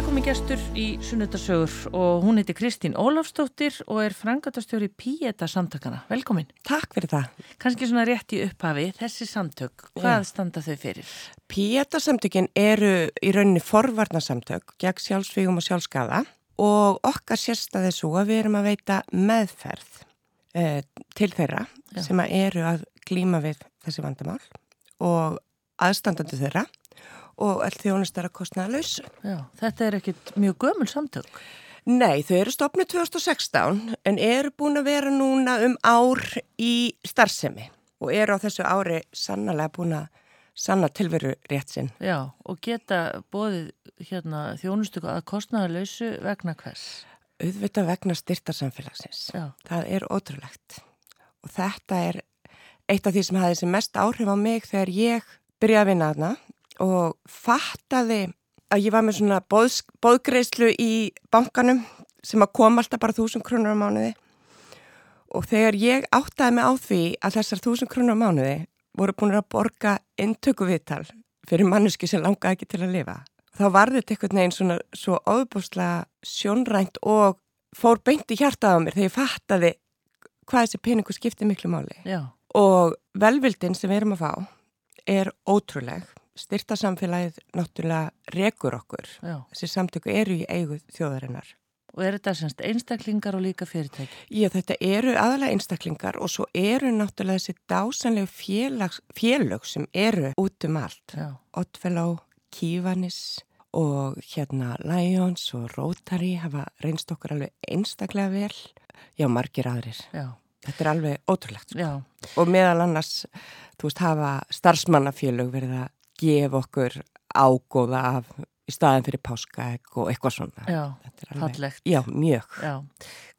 Það komi gestur í Sunnudasögur og hún heiti Kristín Ólafstóttir og er frangatastjóri Píeta samtakana. Velkomin. Takk fyrir það. Kanski svona rétt í upphafi, þessi samtök, hvað standa þau fyrir? Píeta samtökin eru í rauninni forvarnasamtök gegn sjálfsvígum og sjálfskaða og okkar sérstaði svo að við erum að veita meðferð eh, til þeirra Já. sem að eru að glíma við þessi vandamál og aðstandandi þeirra og all þjónustar að kostnaða lausu. Já, þetta er ekkit mjög gömul samtök. Nei, þau eru stopnið 2016 en eru búin að vera núna um ár í starfsemi og eru á þessu ári sannlega búin að sanna tilveru rétt sinn. Já, og geta bóðið hérna, þjónustu að kostnaða lausu vegna hvers? Auðvitað vegna styrtarsamfélagsins. Já. Það er ótrúlegt og þetta er eitt af því sem hafði þessi mest áhrif á mig þegar ég byrjaði að vinna aðna og fattaði að ég var með svona boð, boðgreislu í bankanum sem að kom alltaf bara þúsund krónur á mánuði. Og þegar ég áttaði mig á því að þessar þúsund krónur á mánuði voru búin að borga intöku viðtal fyrir manneski sem langaði ekki til að lifa þá var þetta einhvern veginn svona svo óbúslega sjónrænt og fór beint í hjartað á mér þegar ég fattaði hvað þessi peningu skipti miklu máli. Já. og velvildin sem við erum að fá er ótrúleg styrta samfélagið náttúrulega rekur okkur. Já. Þessi samtöku eru í eigu þjóðarinnar. Og er þetta semst einstaklingar og líka fyrirtæki? Já, þetta eru aðalega einstaklingar og svo eru náttúrulega þessi dásanlegu félags, félög sem eru út um allt. Oddfellow, Kívanis og hérna Lions og Rotary hafa reynst okkur alveg einstaklega vel. Já, margir aðrir. Já. Þetta er alveg ótrúlegt. Sko. Og meðal annars, þú veist, hafa starfsmannafélög verið að gefa okkur ágóða af í staðin fyrir páskaegg og eitthvað svona. Já, fallegt. Já, mjög. Já.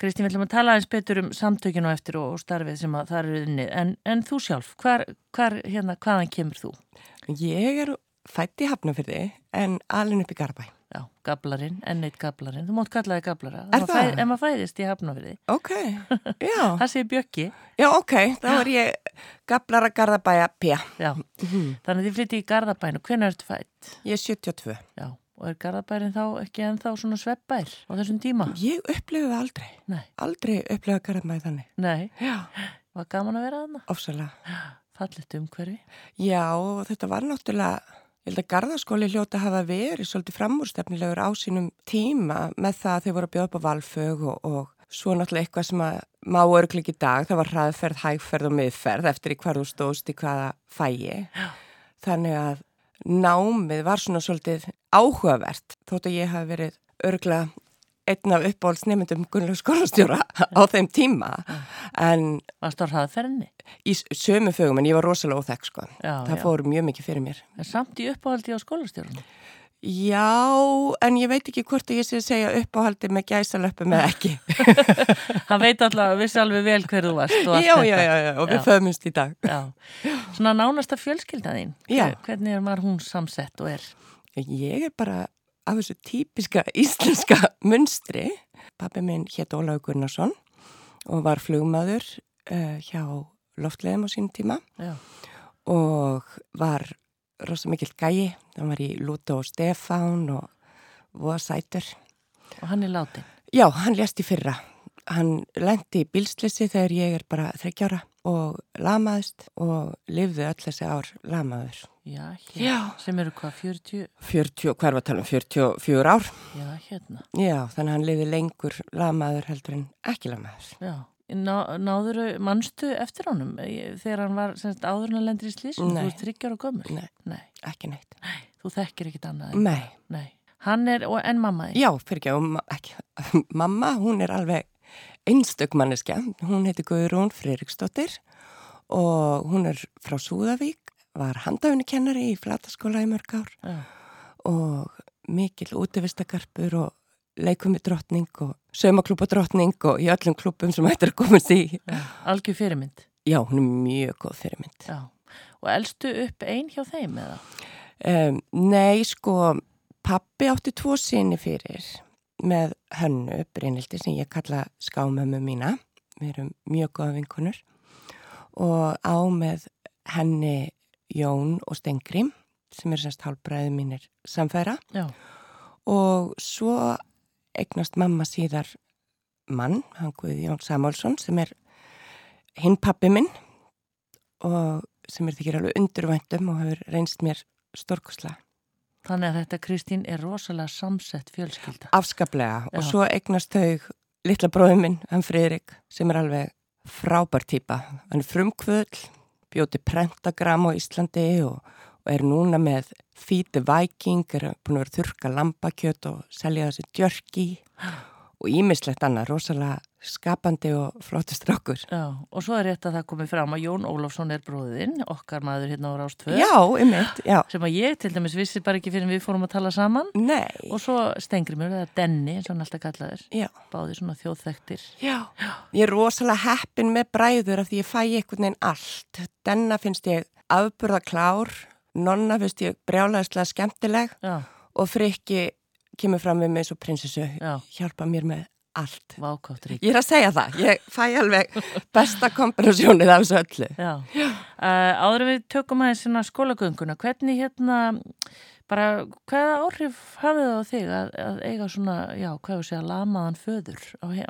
Kristín, við ætlum að tala eins betur um samtökinu eftir og, og starfið sem það eru inni. En, en þú sjálf, hvar, hvar, hérna, hvaðan kemur þú? Ég er fætt í Hafnafyrði en alin upp í Garabæ. Já, gablarinn, enn eitt gablarinn. Þú mótt kalla þig gablara. Er það? Ef maður fæðist í Hafnafyrði. Ok, já. það sé bjökki. Já, ok, þá er ég gablara Garðabæja P. Já, mm þannig að þið flytti í Garðabænu. Hvernig ertu fætt? Ég er 72. Já, og er Garðabærin þá ekki ennþá svona sveppbær á þessum tíma? Ég upplifiði aldrei. Nei. Aldrei upplifiði Garðabæði þannig. Nei. Já. Var gaman að vera þarna? Ofsalega. Fallit umhverfi? Já, þetta var náttúrulega Ég held að gardaskóli hljóta hafa verið svolítið framúrstefnilegur á sínum tíma með það að þau voru að bjóða upp á valfög og, og svo náttúrulega eitthvað sem að má örgleik í dag, það var hraðferð, hægferð og miðferð eftir í hverju stóðst í hvaða fæi. Þannig að námið var svona svolítið áhugavert þótt að ég hafi verið örgla einn af uppáhaldsnefndum Gunnlaug skólastjóra á þeim tíma en Varst það hraðferðinni? Í sömu fögum en ég var rosalega óþekk sko já, það já. fór mjög mikið fyrir mér En samt í uppáhaldi á skólastjórunum? Já, en ég veit ekki hvort ég sé að segja uppáhaldi með gæsalöpum eða ekki Hann veit alltaf, vissi alveg vel hverðu varst Já, já, já, já, og við föðumst í dag já. Svona nánasta fjölskyldaðinn Hvernig er maður hún samsett og er? Ég er bara af þessu típiska íslenska munstri. Pappi minn hétt Ólaug Gunnarsson og var flugmaður uh, hjá loftleðum á sín tíma Já. og var rosa mikill gæi. Það var í Lúta og Stefán og Voða Sætur. Og hann er látin? Já, hann lést í fyrra. Hann lendi í bilslissi þegar ég er bara þryggjára og lamaðist og lifði öll þessi ár lamaður. Já, hérna. Já. Sem eru hvað, 40? 40, hver var talum, 44 ár. Já, hérna. Já, þannig að hann liði lengur lamaður heldur en ekki lamaður. Já. Ná, náður mannstu eftir ánum þegar hann var semst, áður en að lendir í slísum? Nei. Þú ert þryggjar og gömur? Nei. Nei, ekki neitt. Nei, þú þekkir ekkit annað? Nei. Nei. Hann er, og en mamma þig? Já, fyrir ekki, ekki. Mamma, hún er alveg einstök manneskja. Hún heiti Guðrún Freiriksdóttir og hún er frá Súðavík var handafinu í flataskóla í mörg ár ja. og mikil útivistakarpur og leikum við drottning og saumaklúpa drottning og í öllum klúpum sem hættir að komast í. Ja, algjör fyrirmynd? Já, hún er mjög góð fyrirmynd. Já. Og elstu upp einn hjá þeim eða? Um, nei, sko, pappi átti tvo sinni fyrir með hönnu, Brynildi, sem ég kalla skámömmu mína. Við erum mjög góða vinkunur og á með henni Jón og Stengrim sem er sérst hálfbræði mínir samfæra Já. og svo eignast mamma síðar mann, hann Guðjón Samálsson sem er hinn pappi minn og sem er þykir alveg undurvæntum og hefur reynst mér stórkusla. Þannig að þetta Kristín er rosalega samsett fjölskylda. Afskaplega Já. og svo eignast þau litla bróðum minn, hann Fridrik, sem er alveg frábær týpa. Hann er frumkvöld, bjóti prentagram á Íslandi og, og er núna með fíti væking, er búin að vera þurka lambakjöt og selja þessi djörki og ímislegt annað, rosalega skapandi og flottist rokkur. Já, og svo er rétt að það komið fram að Jón Ólafsson er bróðinn, okkar maður hérna á Rástföð. Já, einmitt, já. Sem að ég til dæmis vissi bara ekki fyrir við fórum að tala saman. Nei. Og svo stengri mér það Denni, eins og hann alltaf kallaður. Já. Báði svona þjóðþektir. Já. já. Ég er rosalega heppin með bræður af því ég fæ einhvern veginn allt. Denna finnst ég afburða klár, nonna finnst ég brjálæðislega skemmtileg já. og frikki kemur fram með mig eins og prinsessu, hjálpa mér með allt. Vákáttur Ég er að segja það, ég fæ alveg besta kombinásjónið af þessu öllu. Já, uh, áður við tökum aðeins svona skólagönguna, hvernig hérna, bara hvaða áhrif hafið það á þig að, að eiga svona, já, hvað þú segja, lamaðan föður,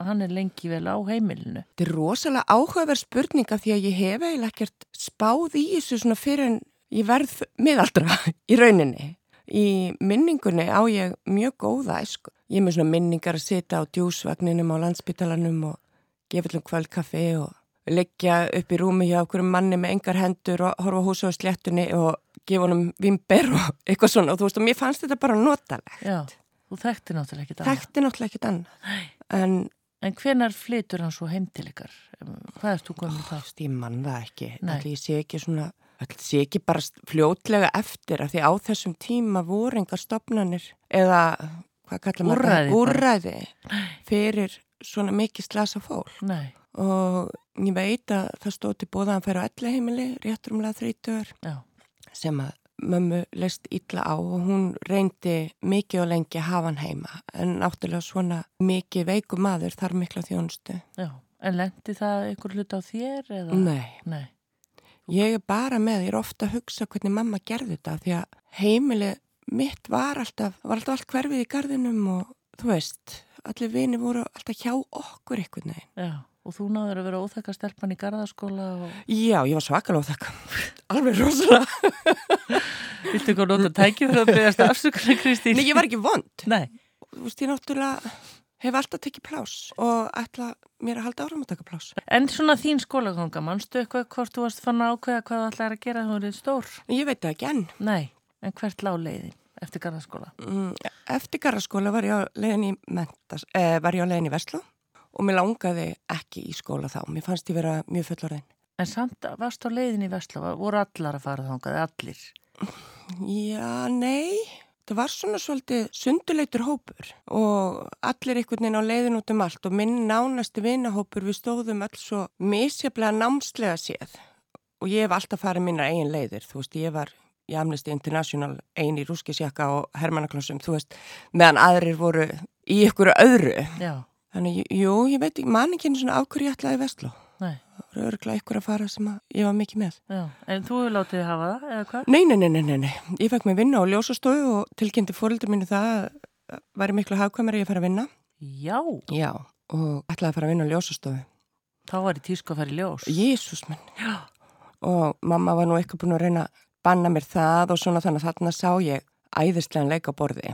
hann er lengi vel á heimilinu? Þetta er rosalega áhugaverð spurninga því að ég hef eiginlega ekkert spáð í þessu svona fyrir en ég verð miðaldra í rauninni. Í minningunni á ég mjög góða æsku. Ég er með svona minningar að sita á djúsvagninum á landsbytalanum og gefa allum kvöldkaffi og leggja upp í rúmi hjá okkur manni með engar hendur og horfa húsa á sléttunni og gefa honum vimber og eitthvað svona og þú veist og mér fannst þetta bara notalegt. Já, þú þekkti náttúrulega ekkit annað. Þekkti náttúrulega ekkit annað. En, en hvenar flytur hann svo heim til ykkar? Hvað erst þú komið það? Ég mann það ekki. Allir ég sé ekki svona Það sé ekki bara fljótlega eftir að því á þessum tíma voru engar stopnanir eða hvað kallar maður úrræði, úrræði fyrir svona mikið slasa fólk Nei. og ég veit að það stóð til bóða að hann færi á elli heimili réttrumlega þrítur sem að mömmu leist illa á og hún reyndi mikið og lengi að hafa hann heima en náttúrulega svona mikið veiku maður þar mikla þjónustu. Já, en lendi það einhver hlut á þér? Eða? Nei. Nei. Ég er bara með, ég er ofta að hugsa hvernig mamma gerði þetta því að heimilið mitt var alltaf, var alltaf allt hverfið í gardinum og þú veist, allir vini voru alltaf hjá okkur einhvern veginn. Já, og þú náður að vera óþekka stelpann í gardaskóla og... Já, ég var svakal óþekka, alveg rosalega. Viltu ekki að nota tækjum fyrir að byggast afsökunar, Kristín? Nei, ég var ekki vond. Nei. Þú veist, ég náttúrulega hef alltaf tekið plás og ætla mér að halda áram að taka plás. En svona þín skólaganga, mannstu eitthvað hvort þú varst fann ákveða hvað það ætlaði að gera þú erið stór? Ég veit það ekki enn. Nei, en hvert lág leiðin eftir garðaskóla? Mm, eftir garðaskóla var ég á leiðin í mentas, eh, var ég á leiðin í Veslu og mér langaði ekki í skóla þá. Mér fannst ég vera mjög fullorðin. En samt varst á leiðin í Veslu, voru allar að fara þángaði, allir? Já, nei það var svona svolítið sunduleitur hópur og allir einhvern veginn á leiðin út um allt og minn nánasti vinahópur við stóðum alls svo misjaflega námslega séð og ég hef alltaf farið minna eigin leiðir, þú veist, ég var í Amnesty International einn í rúskisjaka og hermannaklossum, þú veist, meðan aðrir voru í ykkur öðru. Já. Þannig, jú, ég veit ekki, mann ekki einu svona ákvörði ég ætlaði vestló. Nei. Það voru örgla ykkur að fara sem að ég var mikið með. Já, en þú látið hafa það, eða hvað? Nei, nei, nei, nei, nei. Ég fekk mig vinna á ljósastofu og tilkynnti fóröldur mínu það var ég miklu hafkvæmari að fara að vinna. Já. Já, og ætlaði að fara að vinna á ljósastofu. Þá var ég tísku að fara í ljós. Jésús minn. Já. Og mamma var nú eitthvað búin að reyna að banna mér það og svona þannig að þarna sá ég æðislegan leika borði.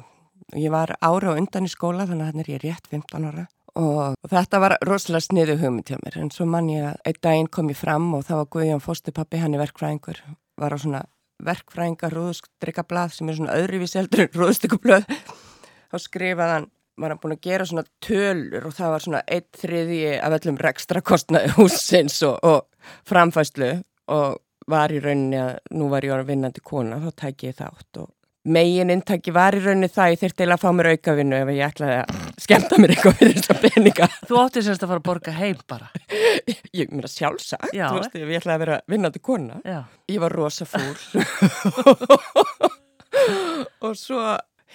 Ég var ára og undan í skóla þannig að þannig er ég rétt 15 ára og þetta var rosalega sniðu hugmynd hjá mér. En svo mann ég að einn daginn kom ég fram og það var Guðjón Fóstupappi, hann er verkfræðingur var á svona verkfræðingar rúðstrykkablað sem er svona öðruvísi eldur en rúðstrykkablað þá skrifaði hann, var hann búin að gera svona tölur og það var svona eitt þriði af öllum rekstra kostnaði húsins og, og framfæslu og var í rauninni að nú var ég að vinnandi kona þá tæk ég þátt og megin inntaki var í rauninni það ég þurfti að fá mér aukavinnu ef ég ætlaði að skemta mér eitthvað fyrir þessa peninga. Þú átti sérst að fara að borga heim bara. Ég mér að sjálfsagt, Já, veist, ég ætlaði að vera vinnandi kona. Já. Ég var rosa fúl. og svo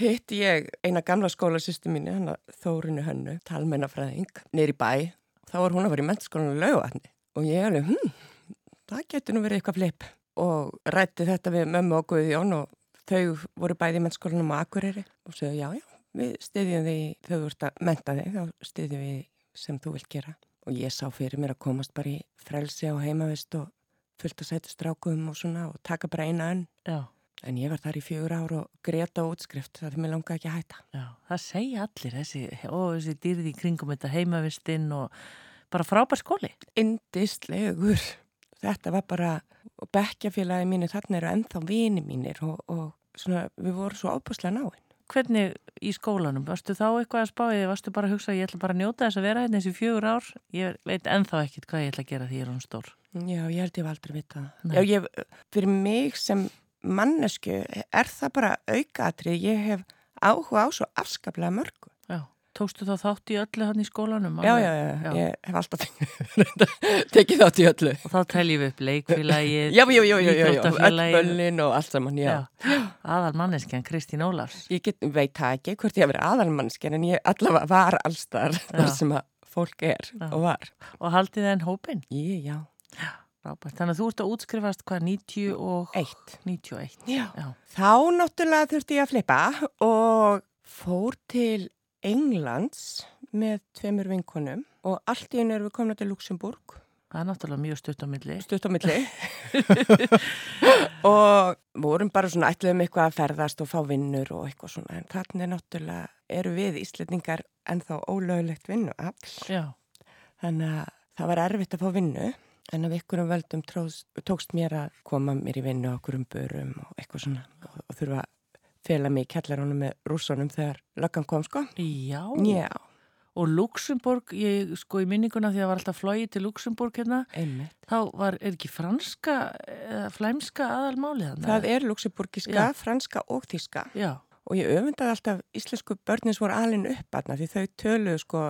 hitt ég eina gamla skólasýstu að Þórinu Hönnu, talmennafræðing, neyri bæ. Þá var hún að vera í mentskólanum lögvatni og ég alveg, hm, það getur nú verið eitthvað flip. Og rætti þetta við mömmu og Guðjón og þau voru bæði í mennskólanum á Akureyri og segja já, já, við styðjum því þú ert að menta þig, þá styðjum við sem þú vilt gera. Og ég sá fyrir mér að komast bara í frelsi á heimavist og fullt að setja strákum og svona og taka bara eina önn. En ég var þar í fjögur ár og greta útskrift það fyrir mig langa ekki að hætta. Já, það segja allir þessi, ó, þessi dýrði í kringum þetta heimavistinn og bara frábær skóli. Indistlegur. Þetta var bara, og bekkjafélagi mínir, þarna eru ennþá vini mínir og, og svona, við vorum svo ápuslega náinn. Hvernig í skólanum? Varstu þá eitthvað að spáði? Varstu bara að hugsa, ég ætla bara að njóta þess að vera hérna þessi fjögur ár? Ég veit ennþá ekkit hvað ég ætla að gera því ég er hún stór. Já, ég held ég var aldrei vita það. Já, ég, fyrir mig sem mannesku er það bara aukatrið. Ég hef áhuga á svo afskaplega mörgu. Tókstu þá þátt í öllu hann í skólanum? Já, já, já, já, ég hef alltaf tekið þátt í öllu. Og þá teljum við upp leikfélagið, já, já, já, já, já, öll böllin og allt saman, já. já. Aðal manneskjan Kristín Ólafs. Ég get, veit það ekki hvort ég hef verið aðal manneskjan en ég allavega var allstar þar sem að fólk er já. og var. Og haldið þenn hópin? Ég, já. Já. Rábært. Þannig að þú ert að útskrifast hvað, 91? 91. Já. já. Þá náttúrulega þurfti ég að flippa og fór til Englands með tveimur vinkonum og allt í einu erum við komin til Luxemburg. Það er náttúrulega mjög stutt á milli. Stutt á milli. og vorum bara svona ætluðum eitthvað að ferðast og fá vinnur og eitthvað svona. En þarna er náttúrulega, eru við íslendingar ennþá ólögulegt vinnu. Já. Þannig að það var erfitt að fá vinnu. En af ykkurum völdum tróðs, tókst mér að koma mér í vinnu á okkurum börum og eitthvað svona og, og þurfa fela mig í kjallarónu með rússonum þegar löggan kom sko. Já. Já. Og Luxemburg, ég sko í minninguna því að það var alltaf flóið til Luxemburg hérna. Einmitt. Þá var, er ekki franska eða flæmska aðalmálið þannig? Það er luxemburgiska, franska og þíska. Já. Og ég öfundaði alltaf íslensku börnins voru alin upp aðna því þau töluðu sko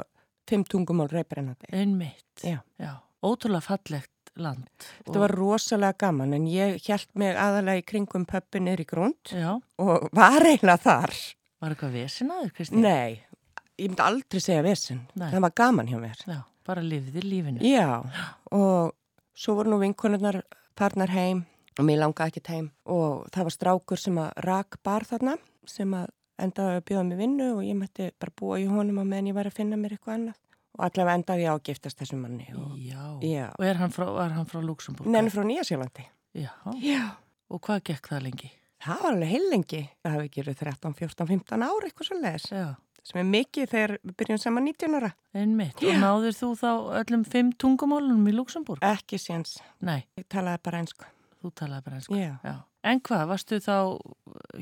fimm tungumál reybrennandi. Einmitt. Já. Já. Ótrúlega fallegt land. Þetta var rosalega gaman en ég held mig aðalega í kringum pöppin er í grund Já. og var eiginlega þar. Var eitthvað vesin aður, Kristín? Nei, ég myndi aldrei segja vesin. Nei. Það var gaman hjá mér. Já, bara lifðir lífinu. Já, og svo voru nú vinkonurnar farnar heim og mér langaði ekkert heim og það var strákur sem að rak bar þarna sem að endaði að bjóða mig vinnu og ég mætti bara búa í honum á meðan ég var að finna mér eitthvað annað og allavega endaði á að giftast þessum manni. Og, Já, já. og er hann frá, er hann frá Luxemburg? Nenni frá Nýjasjálandi. Já. Já. Og hvað gekk það lengi? Það var alveg heil lengi. Það hafi gerið 13, 14, 15 ár eitthvað svo leiðis. Já. Sem er mikið þegar við byrjum saman 19 ára. Einmitt. Og náður þú þá öllum fimm tungumálunum í Luxemburg? Ekki séns. Nei. Ég talaði bara einsku. Þú talaði bara einsku? Já. En hvað, varstu þá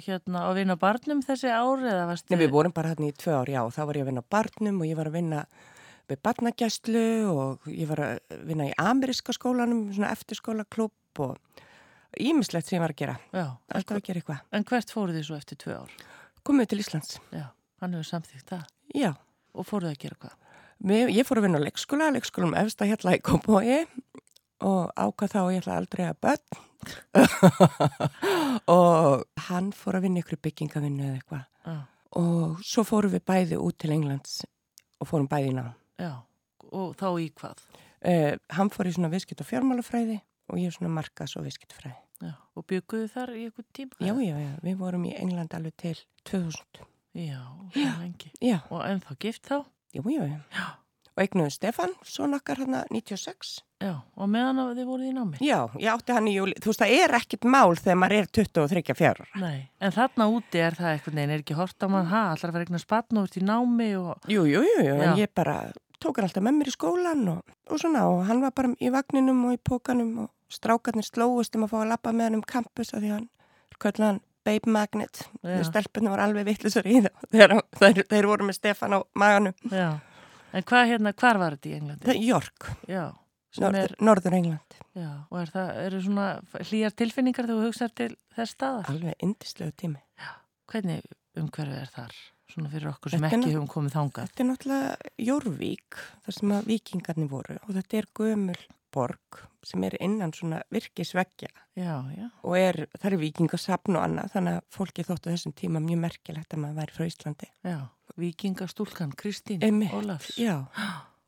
hérna að vinna á barnum þessi ári eða varstu... Nei, við vorum bara hérna í tvö ár, já. Þá var ég að vinna á barnum og ég var að vinna við barnagjæslu og ég var að vinna í ameríska skólanum, svona eftirskólaklub og ímislegt sem ég var að gera. Já. Alltaf að gera eitthvað. En hvert fóruð þið svo eftir tvö ár? Komum til Íslands. Já, hann hefur samþýgt það. Já. Og fóruð að gera hvað? Mér, ég fór að vinna á leikskóla, leikskólum efsta hérna í Kópói og ákvað þá að ég ætla aldrei að börn og hann fór að vinna ykkur byggingavinnu eða eitthvað Já. og svo fórum við bæði út til Englands og fórum bæði í ná. Já. Og þá í hvað? Uh, hann fór í svona viðskipt og fjármálafræði og ég svona markas og viðskiptfræði. Já. Og bygguðu þar í einhvern tíma? Já, já, já, við vorum í England alveg til 2000. Já, já. lengi. Já. Og ennþá gift þá? Jú, jú, jú. Já. Og eignuðu Stefan, svo nakkar hann að 96. Já, og meðan þið voruð í námi? Já, ég átti hann í júli. Þú veist, það er ekkit mál þegar maður er 23 fjárur. Nei, en þarna úti er það eitthvað, neina, er ekki hort á mann, ha, allar verið eitthvað spatn og út í námi og... Jú, jú, jú, jú, Já. en ég bara tók hann alltaf með mér í skólan og, og svona og hann var bara í vagninum og í pókanum og strákarnir slóist um að fá að lappa með hann um campus af því hann, kvöldi hann Babe Magnet, Já. stelpunni var alveg vittlisar í það þegar þeir, þeir voru með Stefan á maganum. Já. En hvað hérna, hvar var þetta í Englandi? Það er York, Já. Norður, norður England, já, og er það, eru svona hlýjar tilfinningar þegar þú hugsaðar til þess staðar? alveg indislegu tími. Hvernig umhverfið er þar? Svona fyrir okkur sem ekki höfum komið þangað. Þetta er náttúrulega Jórvík, þar sem að vikingarnir voru og þetta er gömul borg sem er innan svona virkisveggja og er, það er vikingasafn og annað þannig að fólki þóttu þessum tíma mjög merkilegt að maður væri frá Íslandi. Já, vikingastúlkan Kristín Ólafs. Já,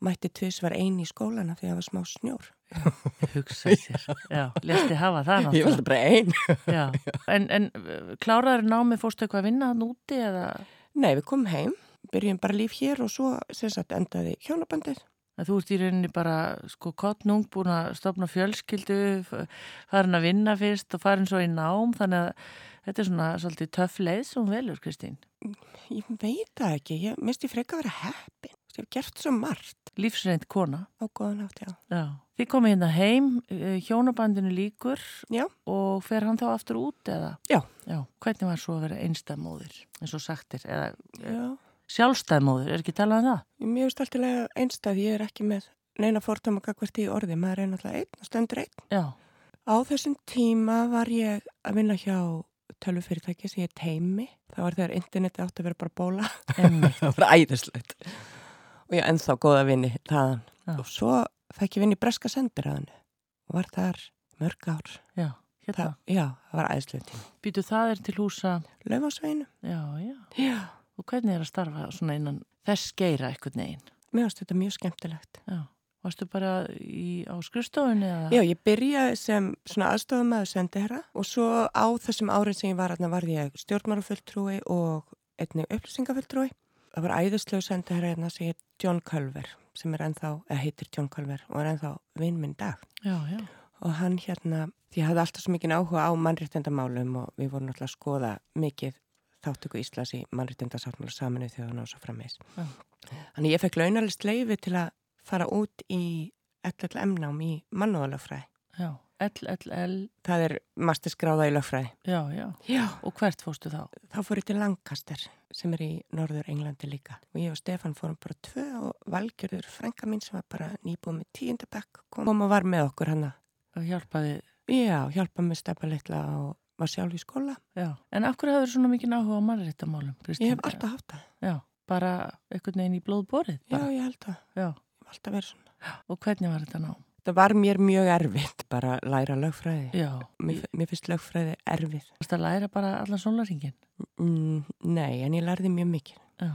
mætti tvis var eini í skólana því að það var smá snjór. Hugsaði sér. Já, lesti hafa það náttúrulega. bara einn. Já, en, en uh, kláraður námi fórstu eitthvað að vinna hann úti eða? Nei, við komum heim, byrjum bara líf hér og svo sagt, endaði hjónabandið. Þú ert í rauninni bara sko kottnung búin að stopna fjölskyldu, farin að vinna fyrst og farin svo í nám þannig að þetta er svona svolítið töff leið sem velur Kristín. Ég veit það ekki, ég misti freka að vera heppin. Hef gert svo margt. Lífsreynd kona. Á góðan átt, já. Já. Þið komið hérna heim, eh, hjónabandinu líkur já. og fer hann þá aftur út eða? Já. Já. Hvernig var svo að vera einstæðmóðir eins og sagtir? Eða, já. Sjálfstæðmóðir, er ekki talað um það? Mér finnst alltaf einstæð, ég er ekki með neina fórtum að gagvert í orði, maður er náttúrulega einn og stöndur einn. Já. Á þessum tíma var ég að vinna hjá tölvufyrirtæki sem ég teimi. Það var þegar interneti átti að vera bara bóla. það var æðislegt og ég ennþá góða vinni þaðan. Já. og svo fekk ég vinni í Breska sendiræðinu og var þar mörg ár. Já, hérna. Það, Já, það var tíma Býtu það er til húsa. Laufásveinu Já, já, já. Og hvernig er að starfa svona innan þess geira eitthvað neginn? Mér finnst þetta mjög skemmtilegt. Já. Varstu bara í, á skrifstofunni? Já, ég byrjaði sem svona aðstofum að sendi herra og svo á þessum árið sem ég var aðna var ég stjórnmárufulltrúi og einnig upplýsingafulltrúi það var æðislegu sendaherra hérna sem heit John Culver sem er ennþá, eða heitir John Culver og er ennþá vinn minn dag. Já, já. og hann hérna, því hafði alltaf svo mikið áhuga á mannréttendamálum og við vorum alltaf að skoða mikið þáttöku Íslas í mannréttendasáttmála saminu þegar hann á svo frammeins Þannig ég fekk launalist leifi til að fara út í LLM nám í mannúðalögfræði Já LLL Það er masterskráða í lögfræði Já, já, já Og hvert fórstu þá? Þá fór ég til Lancaster sem er í norður Englandi líka og ég og Stefan fórum bara tvö og Valgjörður, frænka mín sem var bara nýbúið með tíundabæk kom og var með okkur hann og hjálpaði já, hjálpaði með stefa litla og var sjálf í skóla já. En akkur hafður svona mikið áhuga á mannréttamálum? Ég hef alltaf haft það Já, bara einhvern veginn í blóðborið? Já, ég held Já. Ég hef alltaf verið svona Og hvernig var þetta ná? Það var mér mjög erfitt bara að læra lögfræði. Já. Mér, mér finnst lögfræði erfið. Þú veist að læra bara allan sólaringin? Mm, nei, en ég lærði mjög mikið. Já.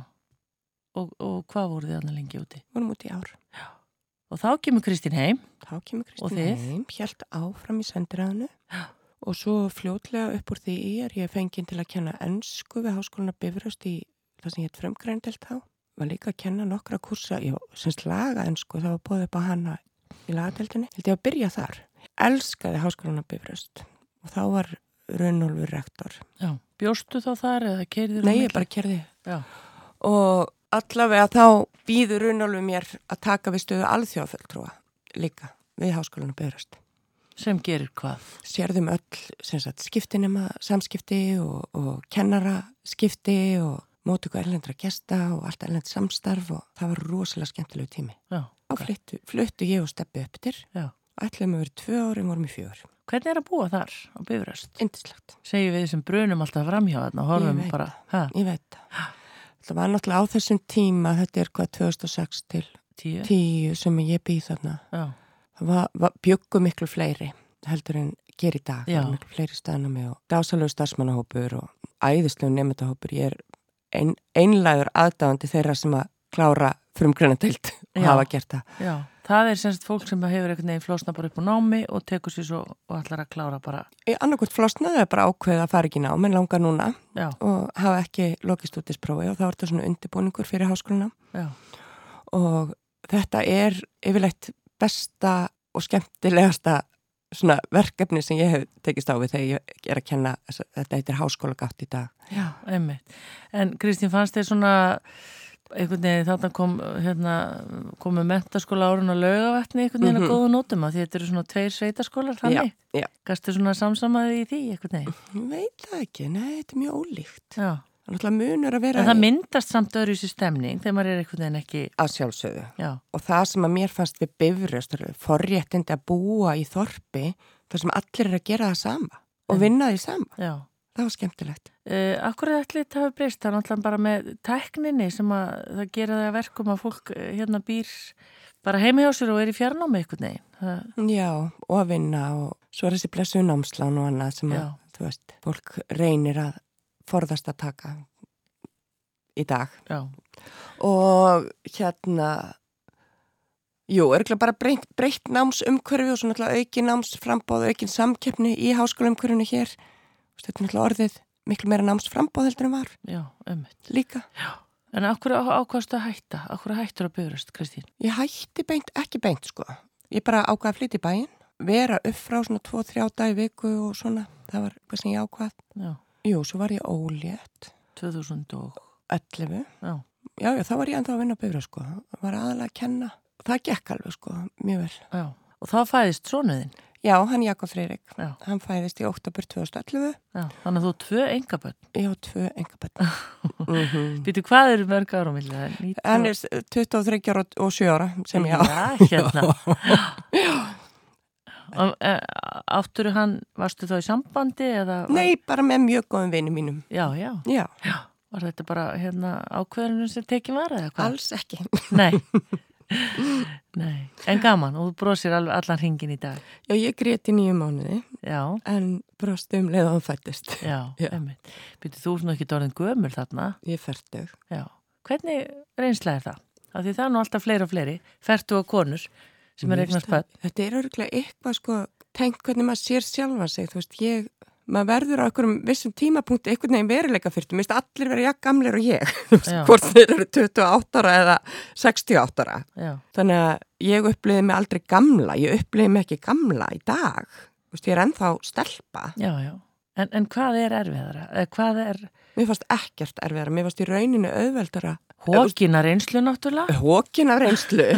Og, og hvað voru þið annað lengi úti? Vorum úti í ár. Já. Og þá kemur Kristín heim. Þá kemur Kristín heim, helt áfram í sendiræðinu. Já. Og svo fljótlega upp úr því er ég fengið til að kenna ennsku við háskóluna Bifröst í það sem ég heit frumgrændelt þá. Var líka að kenna nokkra kursa, ég syns laga ennsku, það var bóðið upp á hana í lagadeldinni. Hildið að byrja þar. Elskaði háskólan að bifröst og þá var Rönnólfur rektor. Já, bjóstu þá þar eða kerðir? Nei, ég bara kerði. Já. Og allavega þá býður Rönnólfur mér að taka við stöðu alþjóðaföldtrúa líka við háskólan að bifröst. Sem gerir hvað? Sérðum öll sagt, skiptinema samskipti og, og kennara skipti og mótöku erlendra gesta og allt erlend samstarf og það var rosalega skemmtilegu tími. Já. Þá fluttu, fluttu ég og steppi upp til ætlum að vera tvö ári og vorum í fjögur. Hvernig er að búa þar á Bifröst? Indislegt. Segjum við sem brunum alltaf framhjá þarna og horfum bara. Ha? Ég veit það. Það var náttúrulega á þessum tíma, þetta er hvað 2006 til 10, 10 sem ég býð þarna. Já. Það var, var bjöggu miklu fleiri heldur en ger í dag. Miklu fleiri staðna með og dásalög starfsmannahópur og æðislegu nefndahópur. Ég er ein, einlægur aðdáðandi þeirra sem að klára frumgrunateilt og hafa gert það. Já, það er semst fólk sem hefur einhvern veginn flosna bara upp á námi og tekur sér svo og ætlar að klára bara. Ég annarkvæmt flosnaði að bara ákveða að fara ekki námi en langa núna Já. og hafa ekki lokist út í sprófi og þá er þetta svona undirbúningur fyrir háskóluna. Já. Og þetta er yfirleitt besta og skemmtilegasta svona verkefni sem ég hef tekist á við þegar ég er að kenna þetta heitir háskóla gátt í dag. Já, einmitt. En Kristín fannst þér svona einhvern veginn þarna kom hérna, komu mentaskóla árun og lögavætni einhvern veginn mm -hmm. að góða nótum að þetta eru svona tveir sveitaskólar þannig. Já, já. Gastu svona samsamaði í því einhvern veginn? Veit það ekki, nei, þetta er mjög ólíkt. Já. Það náttúrulega munur að vera... En það myndast samt öðru í stemning þegar maður er einhvern veginn ekki... Að sjálfsögðu. Já. Og það sem að mér fannst við bifröst, forréttindi að búa í þorpi, þar sem allir er að gera það sama og vinna því sama. Já. Það var skemmtilegt. Uh, akkur er allir þetta hafa breyst, það er náttúrulega bara með tekninni sem að það gera það að verkum að fólk hérna býr bara heimi hjá sér og er í fjarnámi eitthvað neginn. Það... Já, og að vinna og svo er þessi blessu námslán og annað sem að, þú veist, fólk reynir að forðast að taka í dag. Já. Og hérna, jú, ekki bara breytt, breytt námsumkörfi og svo náttúrulega aukin námsframbóð, aukin samkeppni í háskólaumkörfinu hér. Þetta er náttúrulega orðið miklu meira námsframbóð heldur en var. Já, ömmit. Líka. Já. En okkur ákvæmstu að hætta? Okkur hættur að byggjast, Kristín? Ég hætti beint, ekki beint sko. Ég bara ákvaði að flytja í bæin, vera upp frá svona 2-3 dag í viku og svona. Það var hvað sem ég ákvað. Já. Jú, svo var ég ólétt. 2011? Já. Já, já, þá var ég enda að vinna að byggjast sko. Var aðalega að kenna. Það gekk alveg sko, mjög vel. Já. Og þá fæðist sonuðinn? Já, hann Jakob Freyrik. Já. Hann fæðist í oktober 2011. Já, þannig að þú tvö engaböld. Já, tvö engaböld. mm -hmm. Býtu, hvað eru mörg ára á millið? Hann er 23 ára og 7 ára sem ég á. Já, hérna. Já. Áttur hann, varstu þá í sambandi eða? Nei, bara með mjög góðum vinið mínum. Já, já. Já. já. Var þetta bara hérna ákveðunum sem tekið var eða hvað? Alls ekki. Nei. Nei, en gaman og þú brosir allan hringin í dag. Já, ég greti nýju mánuði Já. en brosti um leið að hann fættist Já, einmitt. Býttu þú svona ekki dórðin gömur þarna? Ég færtug Já, hvernig reynsla er það? Af því það er nú alltaf fleiri og fleiri Færtu og konur sem er eignast bönn Þetta er öruglega eitthvað sko tengt hvernig maður sér sjálfa sig. Þú veist, ég maður verður á einhverjum vissum tímapunkti einhvern veginn veruleika fyrir, mér finnst allir verið jakk gamlir og ég, hvort þeir eru 28 ára eða 68 ára Já. þannig að ég uppliði mig aldrei gamla, ég uppliði mig ekki gamla í dag, þú veist, ég er ennþá stelpa. Já, já, en, en hvað er erfiðara? Hvað er... Mér fannst ekkert erfiðara, mér fannst í rauninu auðveldara. Hókina reynslu náttúrulega? Hókina reynslu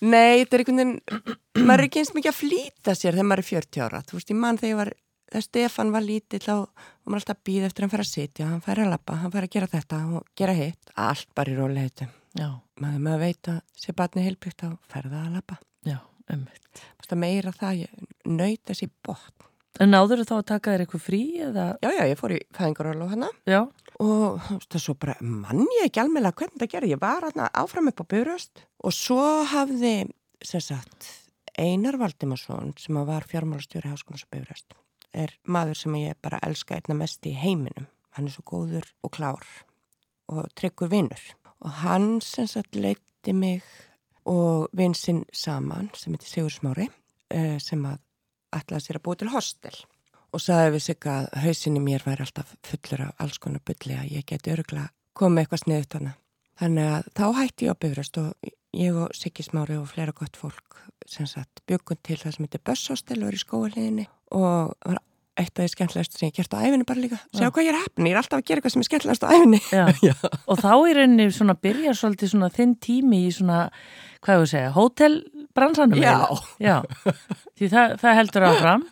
Nei, þetta er einhvern veginn, maður er ekki eins mikið að flýta sér þegar maður er 40 ára, þú veist, ég mann þegar ég var þegar Stefan var lítill þá var maður alltaf að býða eftir að hann fær að sitja, hann fær að lappa, hann fær að gera þetta og gera hitt, allt bara í róli heitu. Já. Maður veit að sé batni heilbyggt að ferða að lappa. Já, umvitt. Meira það, ég nöyt þessi botn. En náður þú þá að taka þér eitthvað frí eða? Já, já, ég fór í fæðingarólu hana. Já. Og það er svo bara, mann ég ekki alveg hvernig það gerði, ég var hana áfram upp á byrjast og svo hafði, sem sagt, Einar Valdimarsson sem var fjármálastjóri háskónas á byrjast er maður sem ég bara elska einna mest í heiminum. Hann er svo góður og klár og tryggur vinnur. Og hann sem sagt leiti mig og vinsinn saman sem heitir Sigur Smári eh, sem að ætlaði sér að búa til hostel og sagði við sig að hausinni mér væri alltaf fullur af alls konar bylli að ég geti öruglega komið eitthvað sniðut hana. Þannig að þá hætti ég á bifröst og ég og Siggi Smári og fleira gott fólk byggum til það sem heitir Bösshostel og er í skóaliðinni og var eitt af því skemmtilegast sem ég gert á æfinni bara líka. Sjá hvað ég er hefn, ég er alltaf að gera eitthvað sem er skemmtilegast á. Já. Og þá í rauninni svona byrjar svolítið svona þinn tími í svona, hvað að segja, hótelbransanum. Já. Já, því það, það heldur áfram.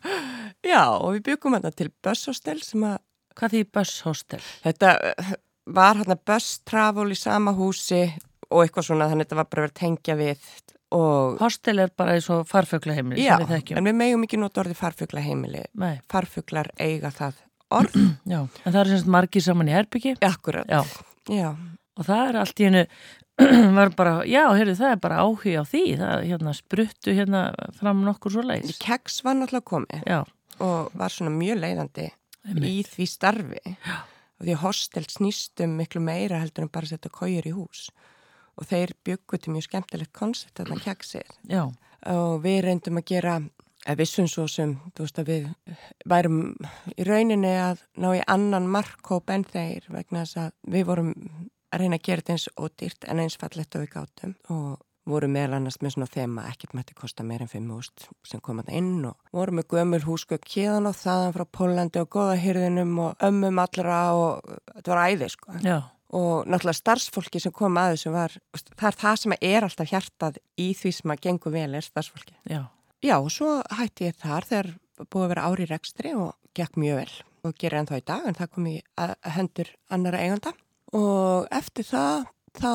Já, og við byggum hérna til Bösshostel sem að... Hvað því Bösshostel? Þetta eh, var hérna Bösstrafól í sama húsi og eitthvað svona, þannig að þetta var bara verið að tengja við Hostel er bara eins og farfuglaheimili Já, við en við megum ekki nota orði farfuglaheimili. Farfuglar eiga það orð. Já, en það er semst margir saman í herbyggi Akkurat. Já. Já. Og það er allt í hennu var bara, já, heyrðu, það er bara áhuga á því. Það hérna, spruttu hérna fram nokkur svo leiðis Keks var náttúrulega komið já. og var svona mjög leiðandi í því starfi. Já. og því hostel snýstum miklu meira heldur en bara setja kójur í hús og þeir byggur til mjög skemmtilegt koncept að það kjagsir og við reyndum að gera að vissum svo sem veist, við værum í rauninni að ná í annan markkóp en þeir vegna þess að við vorum að reyna að gera þetta eins ódýrt en eins fallett og við gátum. Og vorum meðal annars með svona þema ekkert mætti kosta meir en 5 úst sem kom að inn og vorum með gömul húsgökk kíðan og þaðan frá Pólandi og goðahyrðinum og ömmum allra og þetta var æði sko. Já og náttúrulega starfsfólki sem kom að þessu var, það er það sem er alltaf hjartað í því sem að gengur vel er starfsfólki. Já. Já, og svo hætti ég þar þegar búið að vera ári í rekstri og gekk mjög vel og gerir ennþá í dag en það kom í hendur annara eiganda og eftir það þá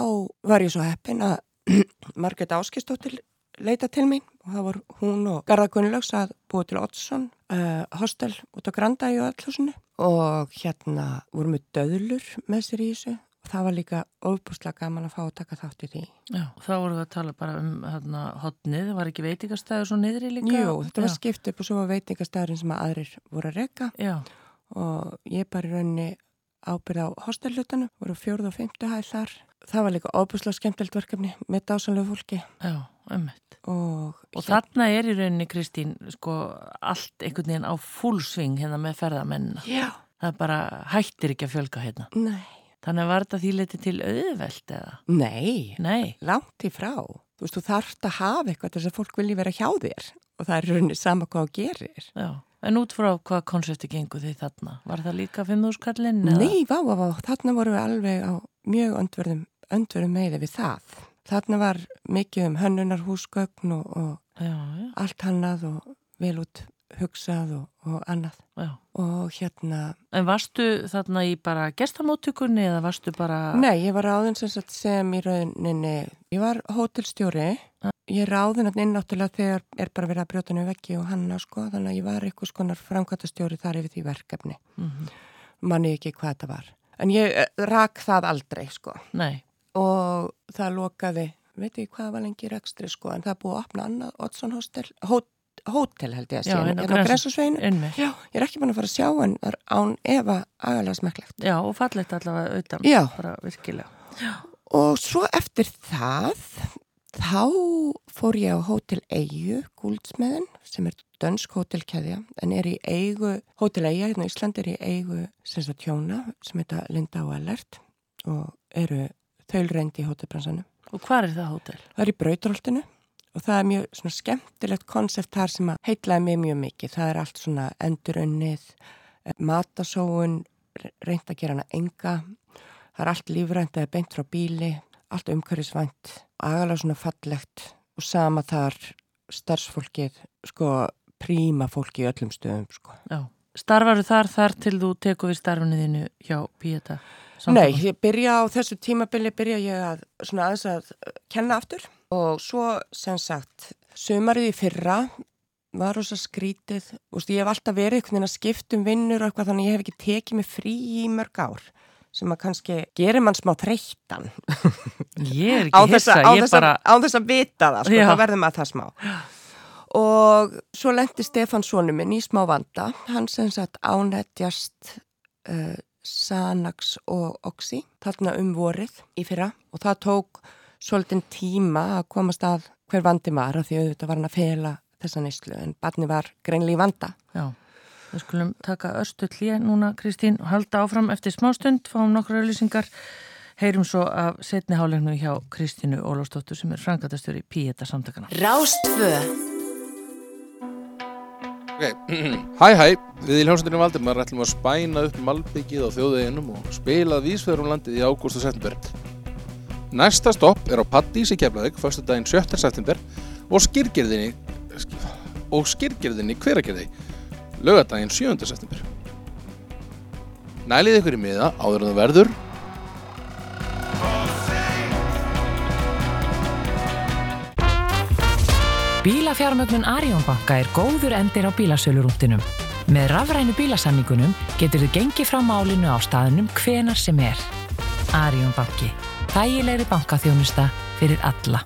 var ég svo heppin að Marget Áskistóttir leita til mín og það var hún og Garða Gunnlaugs að búið til Oddsson uh, hostel út á Granda í öllhúsinu og hérna vorum við döðlur með sér í þessu og það var líka ofbúslega gaman að fá að taka þátt í því. Já, þá vorum við að tala bara um hérna hodnið, það var ekki veitingastæður svo niðri líka? Jú, þetta var skipt upp og svo var veitingastæðurinn sem að aðrir voru að reyka og ég bara í rauninni ábyrð á hostellutanu, voru fjórð og fymtu hæð þar. Það var líka ofbúslega skemmtilegt verkefni með dásanlegu fólki. Já, ömmett. Og, og þarna er í rauninni Kristín sko allt einhvern veginn á fullsving hérna með ferðamennina. Já. Það bara hættir ekki að fjölga hérna. Nei. Þannig að var þetta því letið til auðveld eða? Nei. Nei. Langt í frá. Þú veist, þú þarfst að hafa eitthvað þess að fólk vilji vera hjá þér og það er rauninni sama hvað þú gerir. Já. En út frá hvað konsepti gengur því þarna? Var það líka 5.000 kallinn? Nei, vá, vá, vá. Þarna vorum við alveg á mjög öndverðum, öndverðum það. Þarna var mikið um hönnunarhúsgögn og, og já, já. allt hannað og vel út hugsað og, og annað. Já. Og hérna... En varstu þarna í bara gestamóttökunni eða varstu bara... Nei, ég var ráðin sem, sem í rauninni, ég var hótelstjóri. Ég ráðin að innáttúrulega þegar er bara verið að brjóta nefn vekki og hanna sko, þannig að ég var eitthvað skonar framkvæmtastjóri þar yfir því verkefni. Mm -hmm. Manni ekki hvað þetta var. En ég eh, rak það aldrei sko. Nei. Og það lokaði, veit ég hvað var lengi rekstri sko, en það búið að opna annað Oddsson Hostel, hót hótel held ég að sé, ég er ekki búin að fara að sjá en það er án Eva agalega smekklegt Já, og fallegt allavega auðan Já. bara virkilega Já. Og svo eftir það þá fór ég á Hótel Eyju Gúldsmeðin sem er dönsk hótelkæðja en er í eigu Hótel Eyja hérna í Ísland er í eigu sem sagt hjóna sem heita Linda og Ellert og eru þaulreind í hótelbransanum Og hvað er það hótel? Það er í Brautróltinu og það er mjög svona skemmtilegt konsept þar sem að heitlaði mig mjög mikið. Það er allt svona endurunnið, matasóun, reynd að gera hana enga, það er allt lífrænt eða beint frá bíli, allt umhverfisvænt, agalega svona fallegt og sama þar starfsfólkið, sko príma fólki í öllum stöðum, sko. Já. Starfaru þar þar til þú teku við starfniðinu hjá Píeta? Nei, ég byrja á þessu tímabili, byrja ég að svona aðeins að kenna aftur. Og svo sem sagt sömarið í fyrra var þess að skrítið og ég hef alltaf verið einhvern veginn að skiptum vinnur og eitthvað þannig ég hef ekki tekið mig frí í mörg ár sem að kannski gerir mann smá þreyttan. Ég er ekki hissa, Á þess að vita það, sko, þá verður maður það smá og svo lendi Stefán Sónu minn í smá vanda. Hann sem sagt ánættjast uh, Sanax og Oxy þarna um vorið í fyrra. Og það tók svolítinn tíma að komast að hver vandi var að því auðvitað var hann að fela þessa neyslu. En barni var greinlega í vanda. Já, við skulum taka östu hlýja núna Kristín og halda áfram. Eftir smástund, fáum nokkru auðlýsingar, heyrum svo af setnihálegnum hjá Kristínu Ólafsdóttur sem er frangatastur í Píeta samtakana. Rástfö Okay. Hæ hæ, við í hljómsveitinu Valdimar ætlum að spæna upp malbyggið á þjóðveginum og spilað vísföður um landið í ágúst og september. Næsta stopp er á Paddís í Keflavík, fyrstu daginn 7. september og skýrgerðinni og skýrgerðinni hveragerði, lögadaginn 7. september. Nælið ykkur í miða áður en það verður Bílafjármögnun Arjónbanka er góður endir á bílasölurúndinum. Með rafrænu bílasamningunum getur þið gengið frá málinu á staðnum hvenar sem er. Arjónbanki. Þægilegri bankaþjónusta fyrir alla.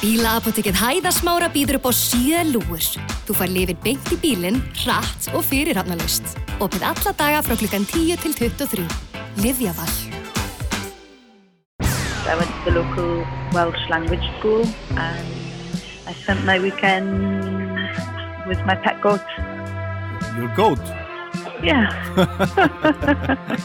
Bílaapotekið hæðasmára býður upp á síða lúur. Þú far lifin beint í bílinn, hratt og fyrirhafnalust. Opið alla daga frá klukkan 10 til 23. Livjavall. I went to the local Welsh language school and I spent my weekend with my pet goat. Your goat? Yeah.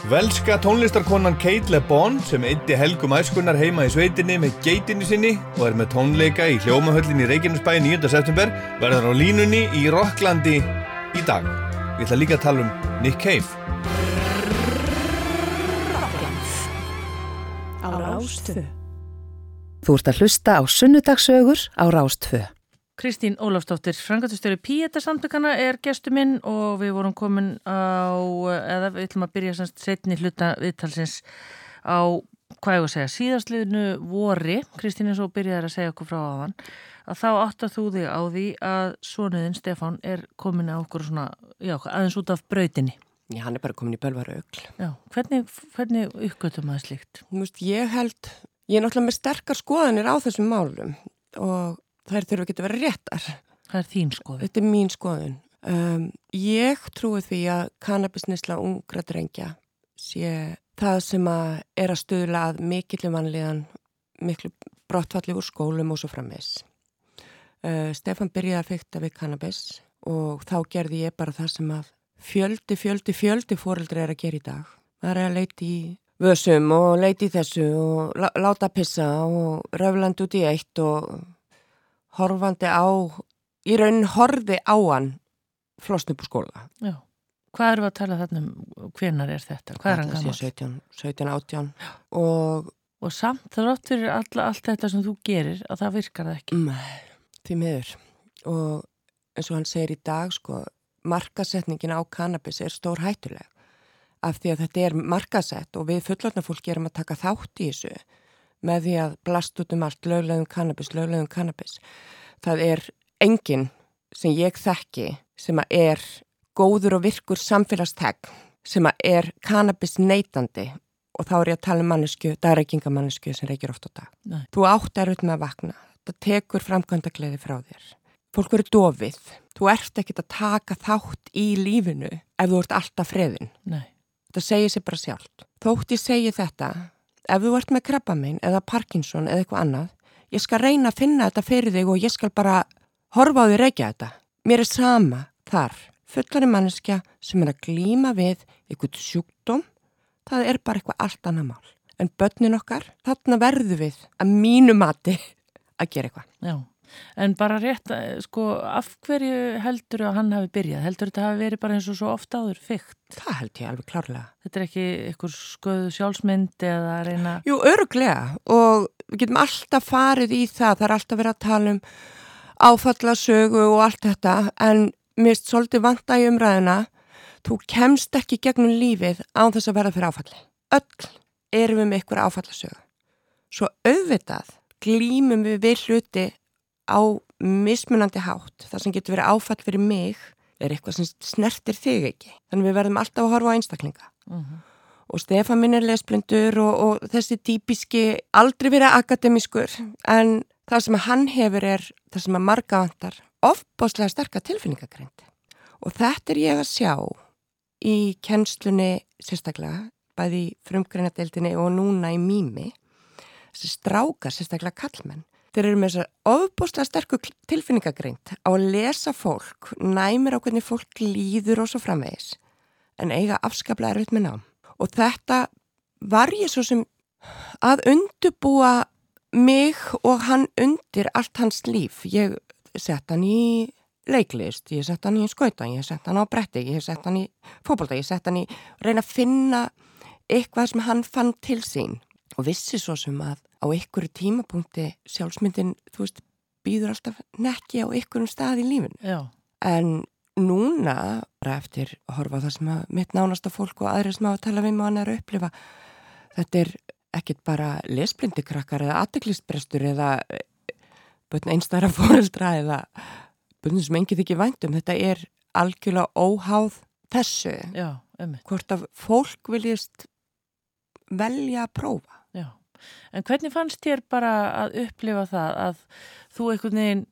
Velska tónlistarkonan Kate LeBon sem eitti helgum æskunnar heima í sveitinni með geitinni sinni og er með tónleika í hljómahöllin í Reykjanesbæ 9. september verður á línunni í Rocklandi í dag. Við ætlum líka að tala um Nick Cave. Rástfö. Þú ert að hlusta á sunnudagsögur á Rástfö. Kristín Ólafsdóttir, frangatustöru Píeta samtökana er gestu minn og við vorum komin á, eða við ætlum að byrja semst setni hluta viðtalsins á, hvað ég var að segja, síðastliðinu vori, Kristín eins og byrjaði að segja okkur frá aðan, að þá áttar þú þig á því að sonuðin Stefán er komin á okkur svona, já, aðeins út af brautinni. Já, hann er bara komin í bölvarögl. Já, hvernig, hvernig uppgötum það slíkt? Þú veist, ég held, ég er náttúrulega með sterkar skoðanir á þessum málum og þær þurfa ekki að vera réttar. Það er þín skoðun. Þetta er mín skoðun. Um, ég trúi því að kannabisnisla ungra drengja sé það sem að er að stuðla að mikillu mannlegan, miklu brottfalli úr skólum og svo frammeins. Uh, Stefan byrjaði að fykta við kannabis og þá gerði ég bara það sem að fjöldi, fjöldi, fjöldi fóreldri er að gera í dag. Það er að leiti í vössum og leiti í þessu og láta pissa og röfland út í eitt og horfandi á, í raunin horfi á hann flosn upp úr skóla. Já. Hvað eru að tala þarna um hvenar er þetta? Hvað er hann gammal? 17, 17, 18 og, og samt það rátt fyrir all, allt þetta sem þú gerir að það virkar það ekki? Nei, því miður og eins og hann segir í dag sko, markasetningin á kannabis er stór hættuleg af því að þetta er markasett og við fullorna fólk erum að taka þátt í þessu með því að blast út um allt löglegum kannabis, löglegum kannabis. Það er enginn sem ég þekki sem að er góður og virkur samfélagstegn sem að er kannabis neitandi og þá er ég að tala um mannesku, dagreikingamannesku sem reykjur oft á dag. Nei. Þú átt er auðvitað með að vakna. Það tekur framkvæmda gleði frá þér. Fólk verður dofið. Þú ert ekkit að taka þátt í lífinu ef þú ert alltaf freðin. Nei. Þetta segir sér bara sjálft. Þótt ég segi þetta, ef þú ert með krabbamein eða Parkinson eða eitthvað annað, ég skal reyna að finna þetta fyrir þig og ég skal bara horfa á því reykja þetta. Mér er sama þar. Fullari manneskja sem er að glýma við eitthvað sjúkdóm, það er bara eitthvað allt annað mál. En börnin okkar, þarna verðu við að mínu mati að gera eitthvað. Já. En bara rétt, sko, af hverju heldur að hann hafi byrjað? Heldur þetta hafi verið bara eins og svo ofta áður fyrkt? Það held ég alveg klárlega. Þetta er ekki einhver skoðu sjálfsmynd eða reyna... Jú, öruglega og við getum alltaf farið í það. Það er alltaf verið að tala um áfallasögu og allt þetta en mist svolítið vanta í umræðina. Þú kemst ekki gegnum lífið án þess að verða fyrir áfalli. Öll erum við með ykkur áfallasögu. Svo auðvitað glýmum við við hluti á mismunandi hátt, það sem getur verið áfall fyrir mig, er eitthvað sem snertir þig ekki. Þannig við verðum alltaf að horfa á einstaklinga. Uh mhm. -huh. Og Stefan minn er lesblindur og, og þessi típiski aldrei verið akademískur, en það sem hann hefur er það sem að marga vantar ofbáslega sterkar tilfinningagreindi. Og þetta er ég að sjá í kennslunni sérstaklega, bæði frumgreinadeildinni og núna í mými, þessi strákar sérstaklega kallmenn Þeir eru með þessar ofbúslega sterku tilfinningagreint á að lesa fólk, næmir á hvernig fólk líður og svo framvegis, en eiga afskaplega erfitt með nám. Og þetta var ég svo sem að undubúa mig og hann undir allt hans líf. Ég sett hann í leiklist, ég sett hann í skauta, ég sett hann á bretti, ég sett hann í fókbalta, ég sett hann í reyna að finna eitthvað sem hann fann til sín og vissi svo sem að á ykkur tímapunkti sjálfsmyndin, þú veist, býður alltaf nekki á ykkurum stað í lífinu. Já. En núna, bara eftir að horfa það sem að mitt nánasta fólk og aðri sem á að tala við hann er að upplifa, þetta er ekkit bara lesblindikrakkar eða aðdeglistbrestur eða börn einstæra fóreldra eða börnum sem engið ekki væntum. Þetta er algjörlega óháð þessu. Já. Hvort að fólk viljast velja að prófa. En hvernig fannst þér bara að upplifa það að þú einhvern veginn,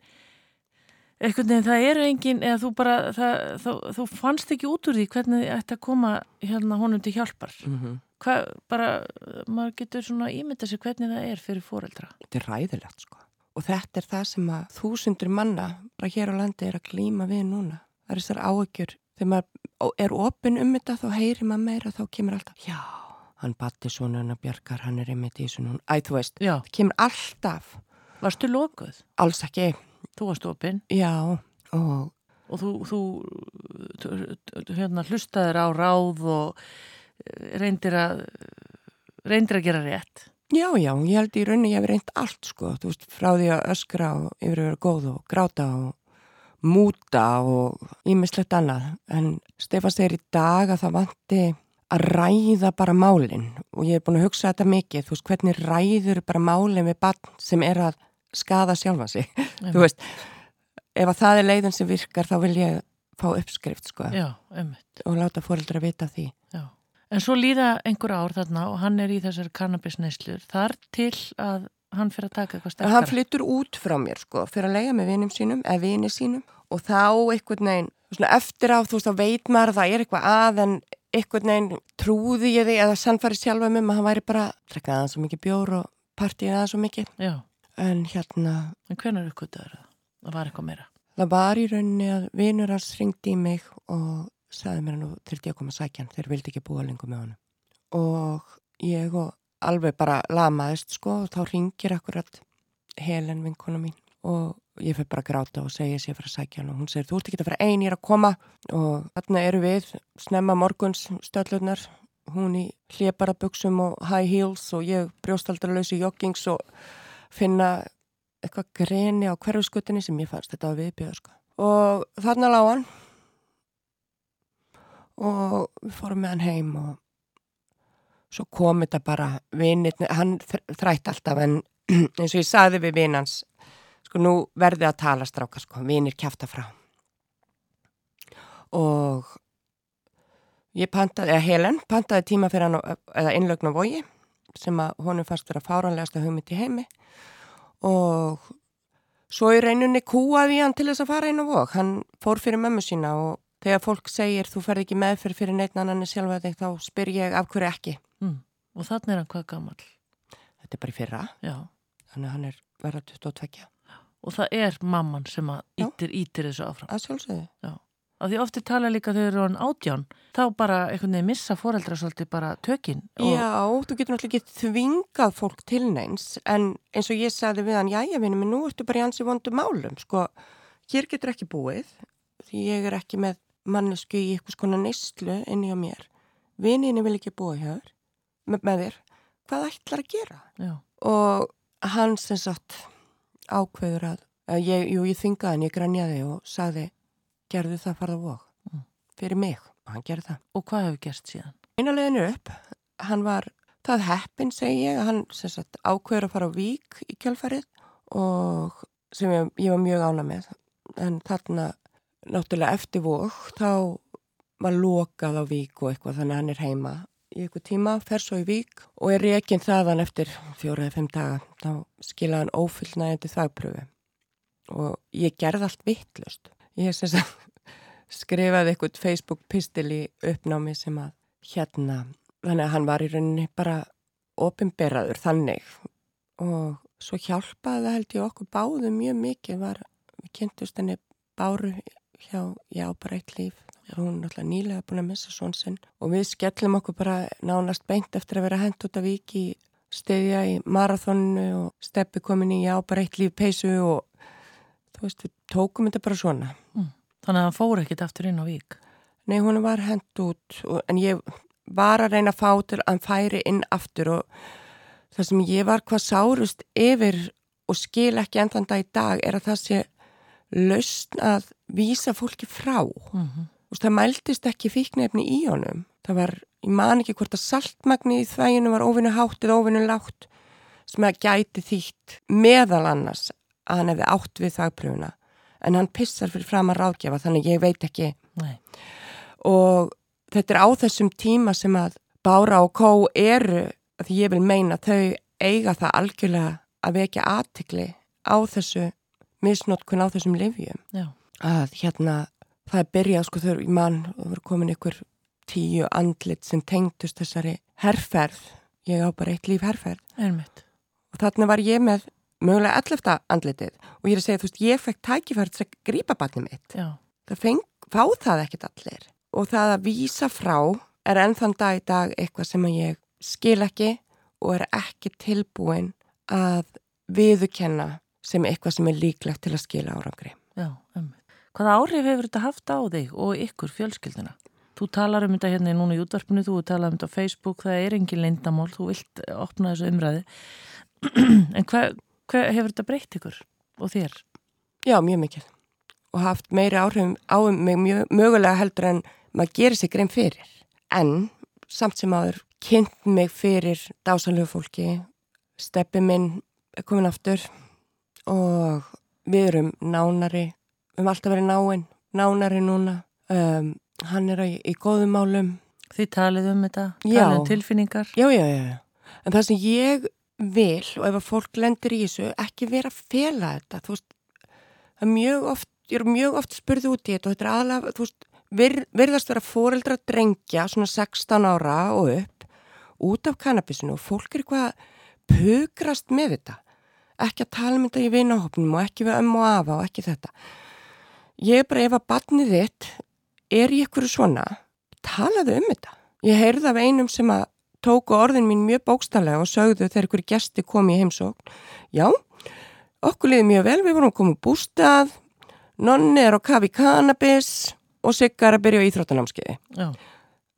einhvern veginn það eru engin, eða þú bara, það, þú, þú fannst ekki út úr því hvernig þið ætti að koma hérna honum til hjálpar? Mm -hmm. Hvað, bara, maður getur svona ímynda sér hvernig það er fyrir fóreldra. Þetta er ræðilegt sko. Og þetta er það sem að þúsundur manna bara hér á landi er að glýma við núna. Það er þessar áökjur. Þegar maður er opinn um þetta þá heyrir maður meira þá kemur alltaf, já hann batti svona hann að bjargar, hann er einmitt í þessu núna. Æ, þú veist, Já. það kemur alltaf. Varstu lokuð? Alls ekki. Þú varst opinn? Já, og... Og þú, þú hérna, hlustaður á ráð og eh, reyndir að, reyndir að gera rétt? Já, já, ég held í rauninni ég hef reynd allt, sko. Þú veist, frá því að öskra og yfir að vera góð og gráta og múta og ímislegt annað. En Stefan segir í dag að það vanti að ræða bara málinn og ég hef búin að hugsa þetta mikið, þú veist, hvernig ræður bara málinn við barn sem er að skada sjálfa sig, þú veist ef að það er leiðin sem virkar þá vil ég fá uppskrift, sko. Já, og láta fóröldra vita því. Já. En svo líða einhver ár þarna og hann er í þessar kannabisneislur þar til að hann fyrir að taka eitthvað sterkara. Hann flyttur út frá mér, sko, fyrir að lega með vinum sínum eða vini sínum. Og þá einhvern veginn, eftir á, þú veist, þá veit maður að það er eitthvað að en einhvern veginn trúði ég því eða sannfæri sjálfa maður að hann væri bara trekkaði aðeins svo mikið bjór og partíið aðeins svo mikið Já. en hérna En hvernig er uppkvitaður það? Það var eitthvað meira Það var í rauninni að vinur hans ringdi í mig og saði mér nú þurfti ég að koma að sækja hann þeir vildi ekki búa lengur með hann og ég og alveg bara lamaðist sko og þá ringir akkurat Helen vinkona mín og ég fyrir bara að gráta og segja sér fyrir að sækja hann. Og hún segir þú ert ekki að fara einn, ég er að koma. Og þarna eru við snemma morguns stöldlunar hún í hliðbaraböksum og high heels og ég brjóstaldarlausi joggings og finna eitthvað greni á hverjuskutinni sem ég fannst þetta að viðbjöða sko. og þarna lág hann. Og við fórum með hann heim og svo kom þetta bara vinit, hann þrætt alltaf en eins og ég saði við vinans sko nú verði að tala stráka sko, vinir kæfta frá. Og ég pantaði, eða Helen pantaði tíma fyrir hann eða innlögn á vogi sem að honum fannst vera fáranlegasta hugmynd í heimi. Og svo í reyninni kúaði hann til þess að fara inn á vog. Hann fór fyrir mömmu sína og þegar fólk segir þú ferð ekki meðferð fyrir neitt annan en sjálfa þig þá spyr ég af hverju ekki? Mm. og þannig er hann hvað gammal þetta er bara í fyrra. Já. þannig að hann er verið 22 og það er mamman sem ítir, ítir þessu áfram. Að sjálfsögðu. Já. að því ofti tala líka þú eru á átján þá bara einhvern veginn missa foreldra svolítið bara tökinn og... Já, þú getur náttúrulega ekki þvingað fólk til neins en eins og ég sagði við hann, já ég vinni, menn nú ertu bara í hansi vondu málum. Sko, hér getur ekki búið því ég er ekki með mannesku í eitthvað skona neyslu inni á mér. Vinninni vil ekki búa hjá þér með, með þér, hvað ætlar að gera? Já. og hann sem sagt ákveður að, að ég, jú, ég þingaði hann, ég grænjaði og sagði gerðu það farða vok mm. fyrir mig og hann gerði það. Og hvað hefur gerst síðan? Einaleginu upp, hann var það heppin segi ég, hann sagt ákveður að fara á vík í kjálfarið og sem ég, ég var mjög ána með en þarna náttúrulega eftir vok þá var lokað á vík og eitthvað þannig að hann er heima í eitthvað tíma, fer svo í vík og er reygin þaðan eftir fjóra eða fimm daga, þá skiljaði hann ófyllnaðandi þagpröfu. Og ég gerði allt vittlust ég skrifaði eitthvað Facebook pistil í uppnámi sem að hérna, þannig að hann var í rauninni bara ofinberaður þannig. Og svo hjálpaði það held ég okkur báðu mjög mikið. Var, við kynntust henni báru hjá Já bara eitt líf hún er náttúrulega nýlega búin að missa svon sinn. Og við skellum okkur bara nánast beint eftir að vera hendt út af viki stiðja í marathónu og steppi komin í já bara eitt líf peysu og þú veist við tókum þetta bara svona. Mm. Þannig að hann fór ekkit aftur inn á vik Nei hún var hendt út og, en ég var að reyna að fá til að hann færi inn aftur og það sem ég var hvað sárust yfir og skil ekki endan dag í dag er að það sé lausn að vísa fólki frá. Mm -hmm veist, það mæltist ekki fíknefni í honum. Það var, ég man ekki hvort að saltmagni í þvæginu var óvinnu hátt eða óvinnu látt sem að gæti þýtt meðal annars að hann hefði átt við þagpröfuna. En hann pissar fyrir fram að ráðgjafa þannig ég veit ekki. Nei. Og þetta er á þessum tíma sem að Bára og Kó eru, að ég vil meina þau eiga það algjörlega að vekja aðtikli á þessu misnótkun á þessum livjum. Að hérna það er byrjað sko þegar í mann og voru komin ykkur tíu andlit sem tengdust þessari herrferð ég á bara eitt líf herrferð Einmitt. og þarna var ég með mögulega allefta andlitið. Og ég er að segja þú veist ég fekk tækifært að grípa barnið mitt. Já. það feng, fá það ekkit allir. Og það að vísa frá er ennþann dag í dag eitthvað sem ég skil ekki og er ekki tilbúin að viðukenna sem eitthvað sem er líklegt til að skila árangri. Já, Hvaða áhrif hefur þetta haft á þig og ykkur fjölskylduna? Þú talar um þetta hérna núna í útvarpinu, þú talar um þetta á Facebook, það er engin lindamál, þú vilt opna þessu umræði. en hvað hva hefur þetta breytt ykkur og þér? Já, mjög mikið. Og haft meiri áhrifum á mig mjög, mögulega heldur en maður gerir sig grein fyrir. En samt sem aður kynnt mig fyrir dásalögu fólki, steppi minn er komin aftur og við erum nánari við höfum alltaf verið náinn, nánari núna. Um, hann er í, í góðum málum. Þið talið um þetta, talið um tilfinningar? Já, já, já, en það sem ég vil og ef að fólk lendir í þessu ekki vera að fela þetta. Þú veist, það er mjög oft ég er mjög oft spurðið út í þetta og þetta er aðalega, þú veist, vir, virðast vera foreldra drengja, svona 16 ára og upp, út af kannabisinu og fólk er eitthvað pugrast með þetta. Ekki að tala um þetta í vinahopnum og ekki við ömmu afa og ekki þetta Ég er bara ef að barnið þitt er í einhverju svona, talaðu um þetta. Ég heyrði af einum sem að tóku orðin mín mjög bókstallega og sögðu þegar einhverju gesti kom í heimsókn. Já, okkur liði mjög vel, við vorum komið bústað, nonni er á kafi kannabis og siggar að byrja á íþróttanámskeiði. Já.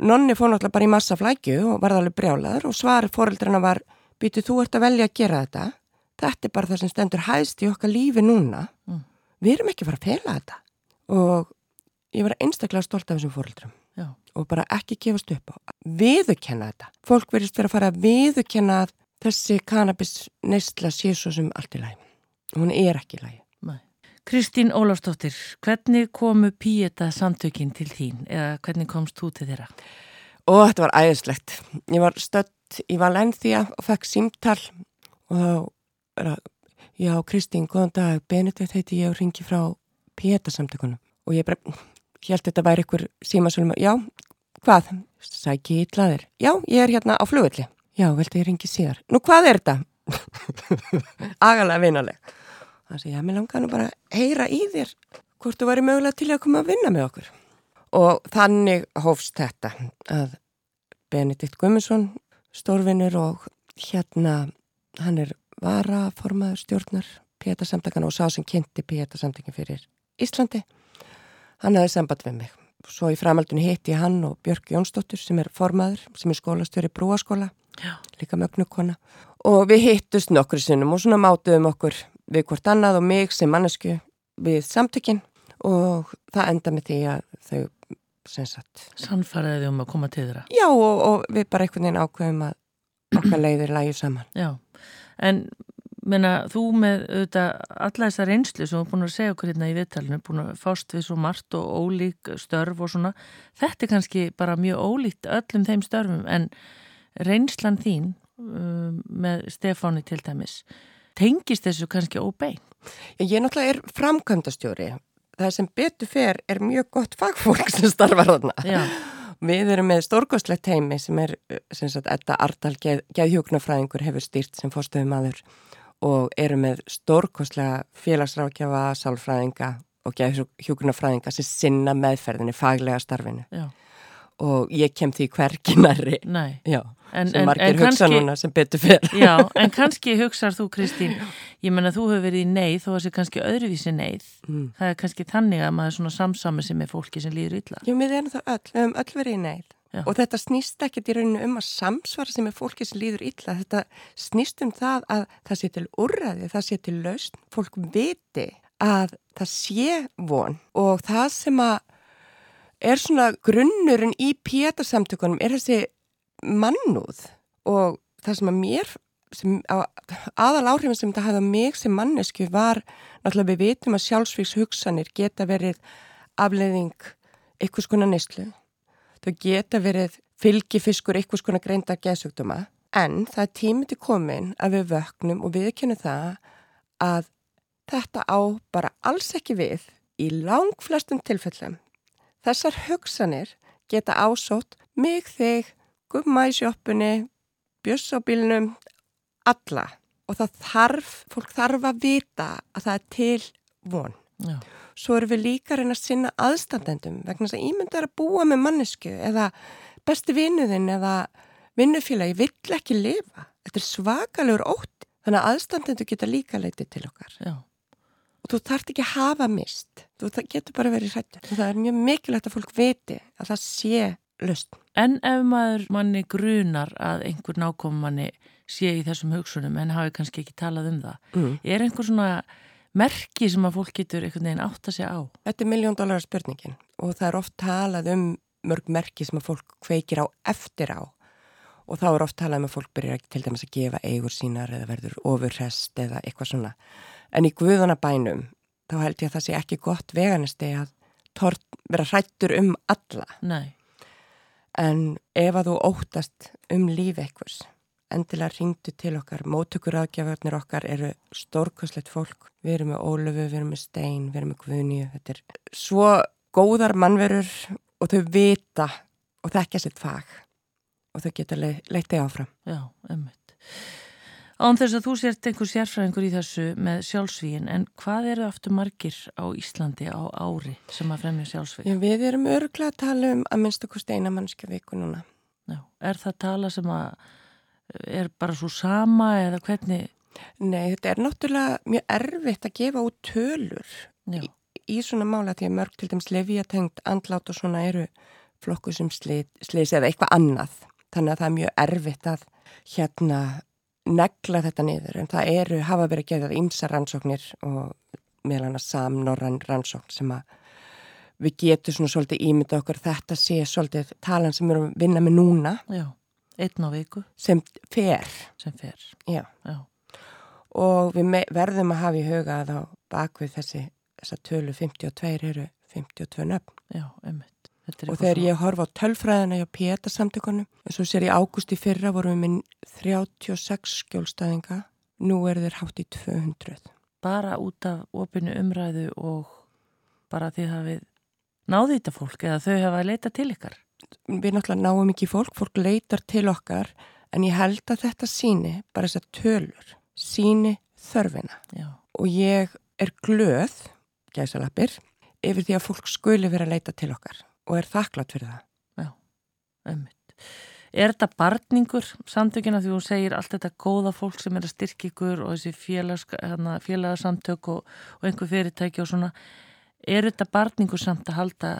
Nonni fór náttúrulega bara í massa flækju og var alveg brjálaður og svar fóreldrana var, býtu þú ert að velja að gera þetta? Þetta er bara það sem stendur hæst í okkar lífi núna. Mm. Við erum ekki fara að fela þetta. Og ég var einstaklega stolt af þessum fóröldrum og bara ekki gefast upp á. Viðukenna þetta. Fólk verðist vera að fara að viðukenna að þessi kannabis neistla sé svo sem allt í lagi. Hún er ekki í. Nei. Kristín Ólafsdóttir, hvernig komu Píeta samtökin til þín eða hvernig komst þú til þeirra? Og þetta var æðislegt. Ég var stött í Valenþía og fekk símtal og þá já Kristín, góðan dag, Benedikt heiti ég og ringi frá Píeta samtökunum og ég bara, held þetta væri ykkur símasölum, já, hvað? Sæki í tlaðir. Já, ég er hérna á flugvelli. Já, veldi ég ringi síðar. Nú, hvað er þetta? Agalega vinaleg. Það sé, já, mér langar nú bara að heyra í þér hvort þú væri mögulega til að koma að vinna með okkur. Og þannig hófst þetta að Benedikt Guimundsson, stórvinnur og hérna, hann er varaformaður stjórnar Pétarsamtakana og sá sem kynnti Pétarsamtakin fyrir Íslandi. Hann hafði samband við mig. Svo í framaldunni hitti ég hann og Björk Jónsdóttur sem er formaður, sem er skólastjóri brúaskóla, Já. líka mögnukona. Og við hittust nokkur sinnum og svona mátuðum okkur við hvort annað og mig sem mannesku við samtökin og það enda með því að þau, sem sagt, Sannfæraði um að koma til þeirra. já og, og við bara einhvern veginn ákveðum að okkar leiðir lægi saman. Já, en menna, þú með auðvitað alla þessa reynslu sem þú er búin að segja okkur hérna í viðtalinu, búin að fást við svo margt og ólík störf og svona, þetta er kannski bara mjög ólíkt öllum þeim störfum en reynslan þín um, með Stefáni til dæmis, tengist þessu kannski óbein? Ég er náttúrulega er framkvæmdastjóri. Það sem betur fer er mjög gott fagfólk sem starfar þarna. Já, Við erum með stórkostlegt heimi sem er, sem sagt, Edda Ardal geð, geðhjóknarfræðingur hefur stýrt sem fórstöðum aður og erum með stórkostlega félagsrákjafa, sálfræðinga og geðhjóknarfræðinga sem sinna meðferðinni, faglega starfinu. já, Og ég kem því hverginari, nei. já, En, sem en, margir hugsa núna sem betur fer. já, en kannski hugsar þú Kristín, ég menna þú hefur verið í neyð þó að sé kannski öðruvísi neyð. Mm. Það er kannski þannig að maður er svona samsami sem er fólki sem líður illa. Já, við erum það öll, við höfum öll verið í neyð. Já. Og þetta snýst ekkert í rauninu um að samsvara sem er fólki sem líður illa. Þetta snýst um það að það sé til úrræði, það sé til lausn. Fólk viti að það sé von og það sem að er svona grunnurinn í pétarsamtökunum er þessi mannúð og það sem að mér sem á, aðal áhrifin sem þetta hafði á mig sem mannesku var náttúrulega við vitum að sjálfsvíks hugsanir geta verið afleiðing einhvers konar neyslu. Þau geta verið fylgifiskur einhvers konar greinda geðsugduma en það er tímið til komin að við vöknum og við kynum það að þetta á bara alls ekki við í lang flestum tilfellum. Þessar hugsanir geta ásótt mig þig, gumma í sjóppunni, bjöss á bílnum, alla. Og það þarf, fólk þarf að vita að það er til von. Já, Svo erum við líka að reyna að sinna aðstandendum vegna þess að ímyndið er að búa með mannesku eða besti vinnuðinn eða vinnufélagi vill ekki lifa. Þetta er svakalegur ótt. Þannig að aðstandendur geta líka leitið til okkar. já, Og þú þarft ekki að hafa mist. Þú getur bara verið hrættur. Það er mjög mikilvægt að fólk viti að það sé löst. En ef maður manni grunar að einhver nákom manni sé í þessum hugsunum en hafi kannski ekki talað um það, Mm. er einhver svona merki sem að fólk getur einhvern veginn átt að segja á? Þetta er miljón dólarar spurningin og það er oft talað um mörg merki sem að fólk kveikir á eftir á og þá er oft talað um að fólk byrjar til dæmis að gefa eigur sínar eða verður ofurrest eða eitthvað svona. En í guðanabænum þá held ég að það sé ekki gott veganesti að tort, vera hrættur um alla Nei, en ef að þú óttast um líf einhvers endilega ringdu til okkar, mótökur aðgjafarnir okkar eru stórkoslegt fólk við erum með Ólöfu, við erum með Stein við erum með Guðnýju, þetta er svo góðar mannverur og þau vita og þekkja sitt fag og þau geta le leitið áfram já, emmitt. Án þess að þú sért einhver sérfræðingur í þessu með sjálfsvíin, en hvað eru aftur margir á Íslandi á ári sem að fremja sjálfsvíin? Já, við erum örglega að tala um að minnst okkur steina mannskja viku núna. Já, er það tala sem að er bara svo sama eða hvernig? Nei, þetta er náttúrulega mjög erfitt að gefa út tölur í, í svona mála því að mörg til dæmis lefi að tengt andlát og svona eru flokku sem sliðs eða eitthvað annað. Þannig að það er mjög erfitt að hérna negla þetta niður en það eru, hafa verið gerðað ímsa rannsóknir og meðlan að samnorran rannsókn sem að við getum svona svolítið ímynda okkur þetta sé svolítið talan sem við erum að vinna með núna Já, einn á viku sem fer, sem fer. Já. Já. og við verðum að hafa í huga að á bakvið þessi þessa tölu 52 eru 52 nöfn Já, einmitt og þegar ég horfa á tölfræðina hjá Péta samtökunum og svo sér í ágústi fyrra vorum við minn 36 skjólstæðinga nú er þeir hátt í 200 bara út af opinu umræðu og bara því að við náðu þetta fólk eða þau hafa leitað til ykkar við náttúrulega náum ekki fólk, fólk leitar til okkar en ég held að þetta síni bara þess að tölur síni þörfina Já. og ég er glöð gæsalapir yfir því að fólk skuli vera að leita til okkar og er þakklátt fyrir það. Já, ummitt. Er þetta barningur samtökina því þú segir allt þetta góða fólk sem er að styrkja ykkur og þessi félags, hérna, félagsamtök og, og einhver fyrirtæki og svona, er þetta barningur samt að halda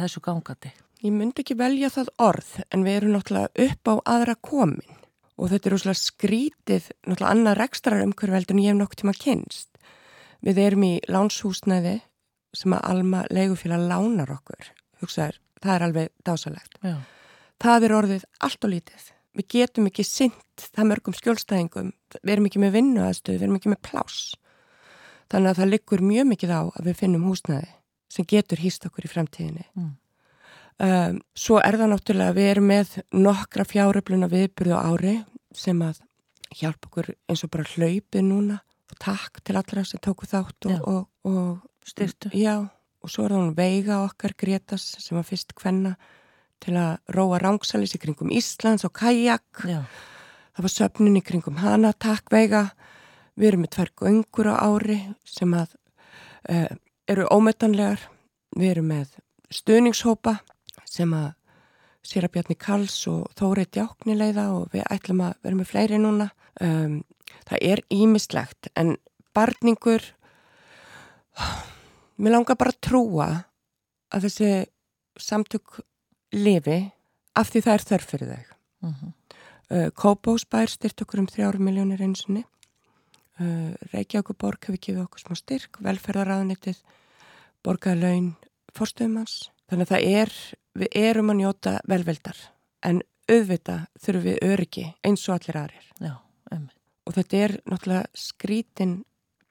þessu gangandi? Ég myndi ekki velja það orð en við erum náttúrulega upp á aðra komin og þetta er úrslega skrítið náttúrulega annað rekstrar umhverfveldur en ég hef nokk tíma kynst. Við erum í lánshúsnæði sem að Alma leigufélag lánar okkur hugsaður, það er alveg dásalegt. Já. Það er orðið allt og lítið. Við getum ekki synt það mörgum skjólstæðingum, við erum ekki með vinnu aðstöðu, við erum ekki með plás. Þannig að það liggur mjög mikið á að við finnum húsnaði sem getur hýst okkur í fremtíðinni. Mm. Um, svo er það náttúrulega við erum með nokkra fjáröfluna viðbyrðu ári sem að hjálpa okkur eins og bara hlaupið núna og takk til allra sem tóku þátt og, og, og styrtu. Já, og svo er það hún veiga okkar Gretas sem var fyrst hvenna til að róa rángsalis í kringum Íslands og kajak. Já. það var söfnin í kringum hana. Takk veiga. Við erum með tvær göngur á ári sem að uh, eru ómetanlegar. Við erum með stuðningshópa sem að Sýra Bjarni Karls og Þórið Djáknileiða og við ætlum að vera með fleiri núna um, það er ímislegt en barningur Mér langar bara að trúa að þessi samtök lifi af því það er þörf fyrir þau. Uh -huh. uh, Kópásbær styrt okkur um þrjáru miljónir einsinni. Uh, Reykjavíkuborg hefur gefið okkur smá styrk, velferðaráðnitið, borgarlaun, forstöðumans. Þannig að það er, við erum að njóta velveldar en auðvita þurfum við öryggi eins og allir aðrir. Já, og þetta er náttúrulega skrítin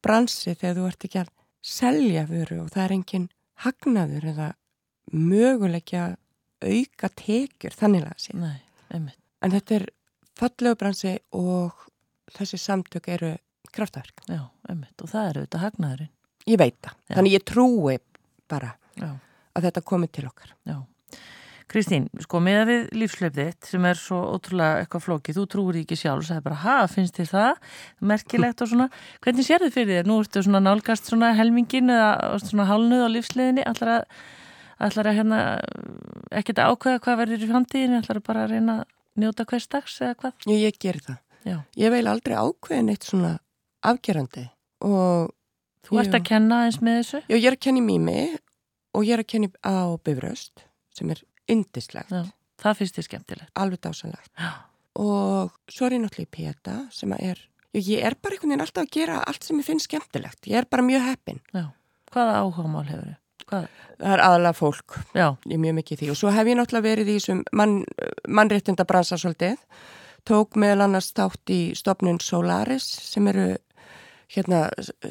bransi þegar þú ert ekki að selja vöru og það er engin hagnaður eða möguleikja auka tekjur þannig að sé. Nei. En þetta er fallegu bransi og þessi samtök eru kraftverk. Já. Og það eru þetta hagnaðurinn. Ég veit það. Já. Þannig ég trúi bara Já. að þetta komi til okkar. Já. Kristín, sko með að við lífslöfðitt sem er svo ótrúlega eitthvað flókið, þú trúur ekki sjálf það er bara, ha, finnst þér það merkilegt og svona, hvernig sér þið fyrir þér nú ertu svona nálgast svona helmingin eða svona hálnuð á lífsleðinni allar að, allar að hérna ekkert að ákveða hvað verður í framtíðin allar að bara að reyna að njóta hvers dags eða hvað? Já, ég ger það Já. ég veil aldrei ákveðin eitt svona afgerandi og Þú ert að kenna eins með þessu? Já, ég er að kenna í mými og ég er að kenna á Bifröst sem er indislegt. Já, það finnst þið skemmtilegt. Alveg dásanlegt. Og svo er ég náttúrulega í PETA sem er, ég er bara einhvern veginn alltaf að gera allt sem ég finnst skemmtilegt. Ég er bara mjög heppin. Já, hvaða áhugamál hefur þið? Hvað? Það er aðalega fólk. Já. Ég er mjög mikið í því. Og svo hef ég náttúrulega verið í þessum mann, mannréttinda bransa svolítið. Tók meðal annars státt í stopnun Solaris sem eru hérna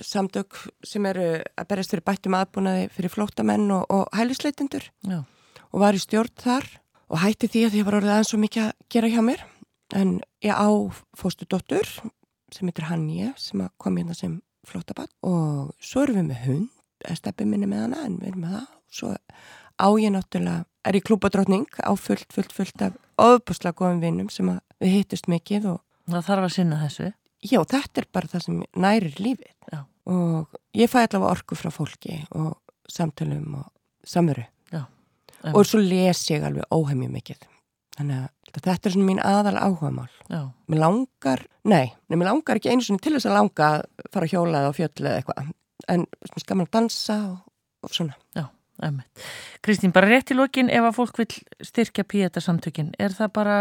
samtök sem eru að berjast fyrir bættum aðbúnaði fyrir flótamenn og, og hælisleitindur. Já og var í stjórn þar og hætti því að ég var orðið aðeins svo mikið að gera hjá mér. En ég á fóstu dóttur sem heitir Hannje sem kom hérna sem flótabann og svo erum við með hund, steppi minni með hana en við erum með það. Og svo á ég náttúrulega, er ég klúpadrótning á fullt, fullt, fullt af ofbúslega góðum vinnum sem við hittust mikið og Það þarf að sinna þessu. Já, þetta er bara það sem nærir lífið. Já. og ég fæ allavega orku frá fólki og samtölum og samveru Já. og svo les ég alveg óhemju mikið þannig að þetta er svona mín aðal áhugamál Já. mér langar, nei, nei, mér langar ekki einu svona til þess að langa að fara að hjóla eða á fjöll eða eitthvað en svona skaman að dansa og, og svona Einmitt. Kristín, bara rétt í lokin ef að fólk vil styrkja píeta samtökin er það bara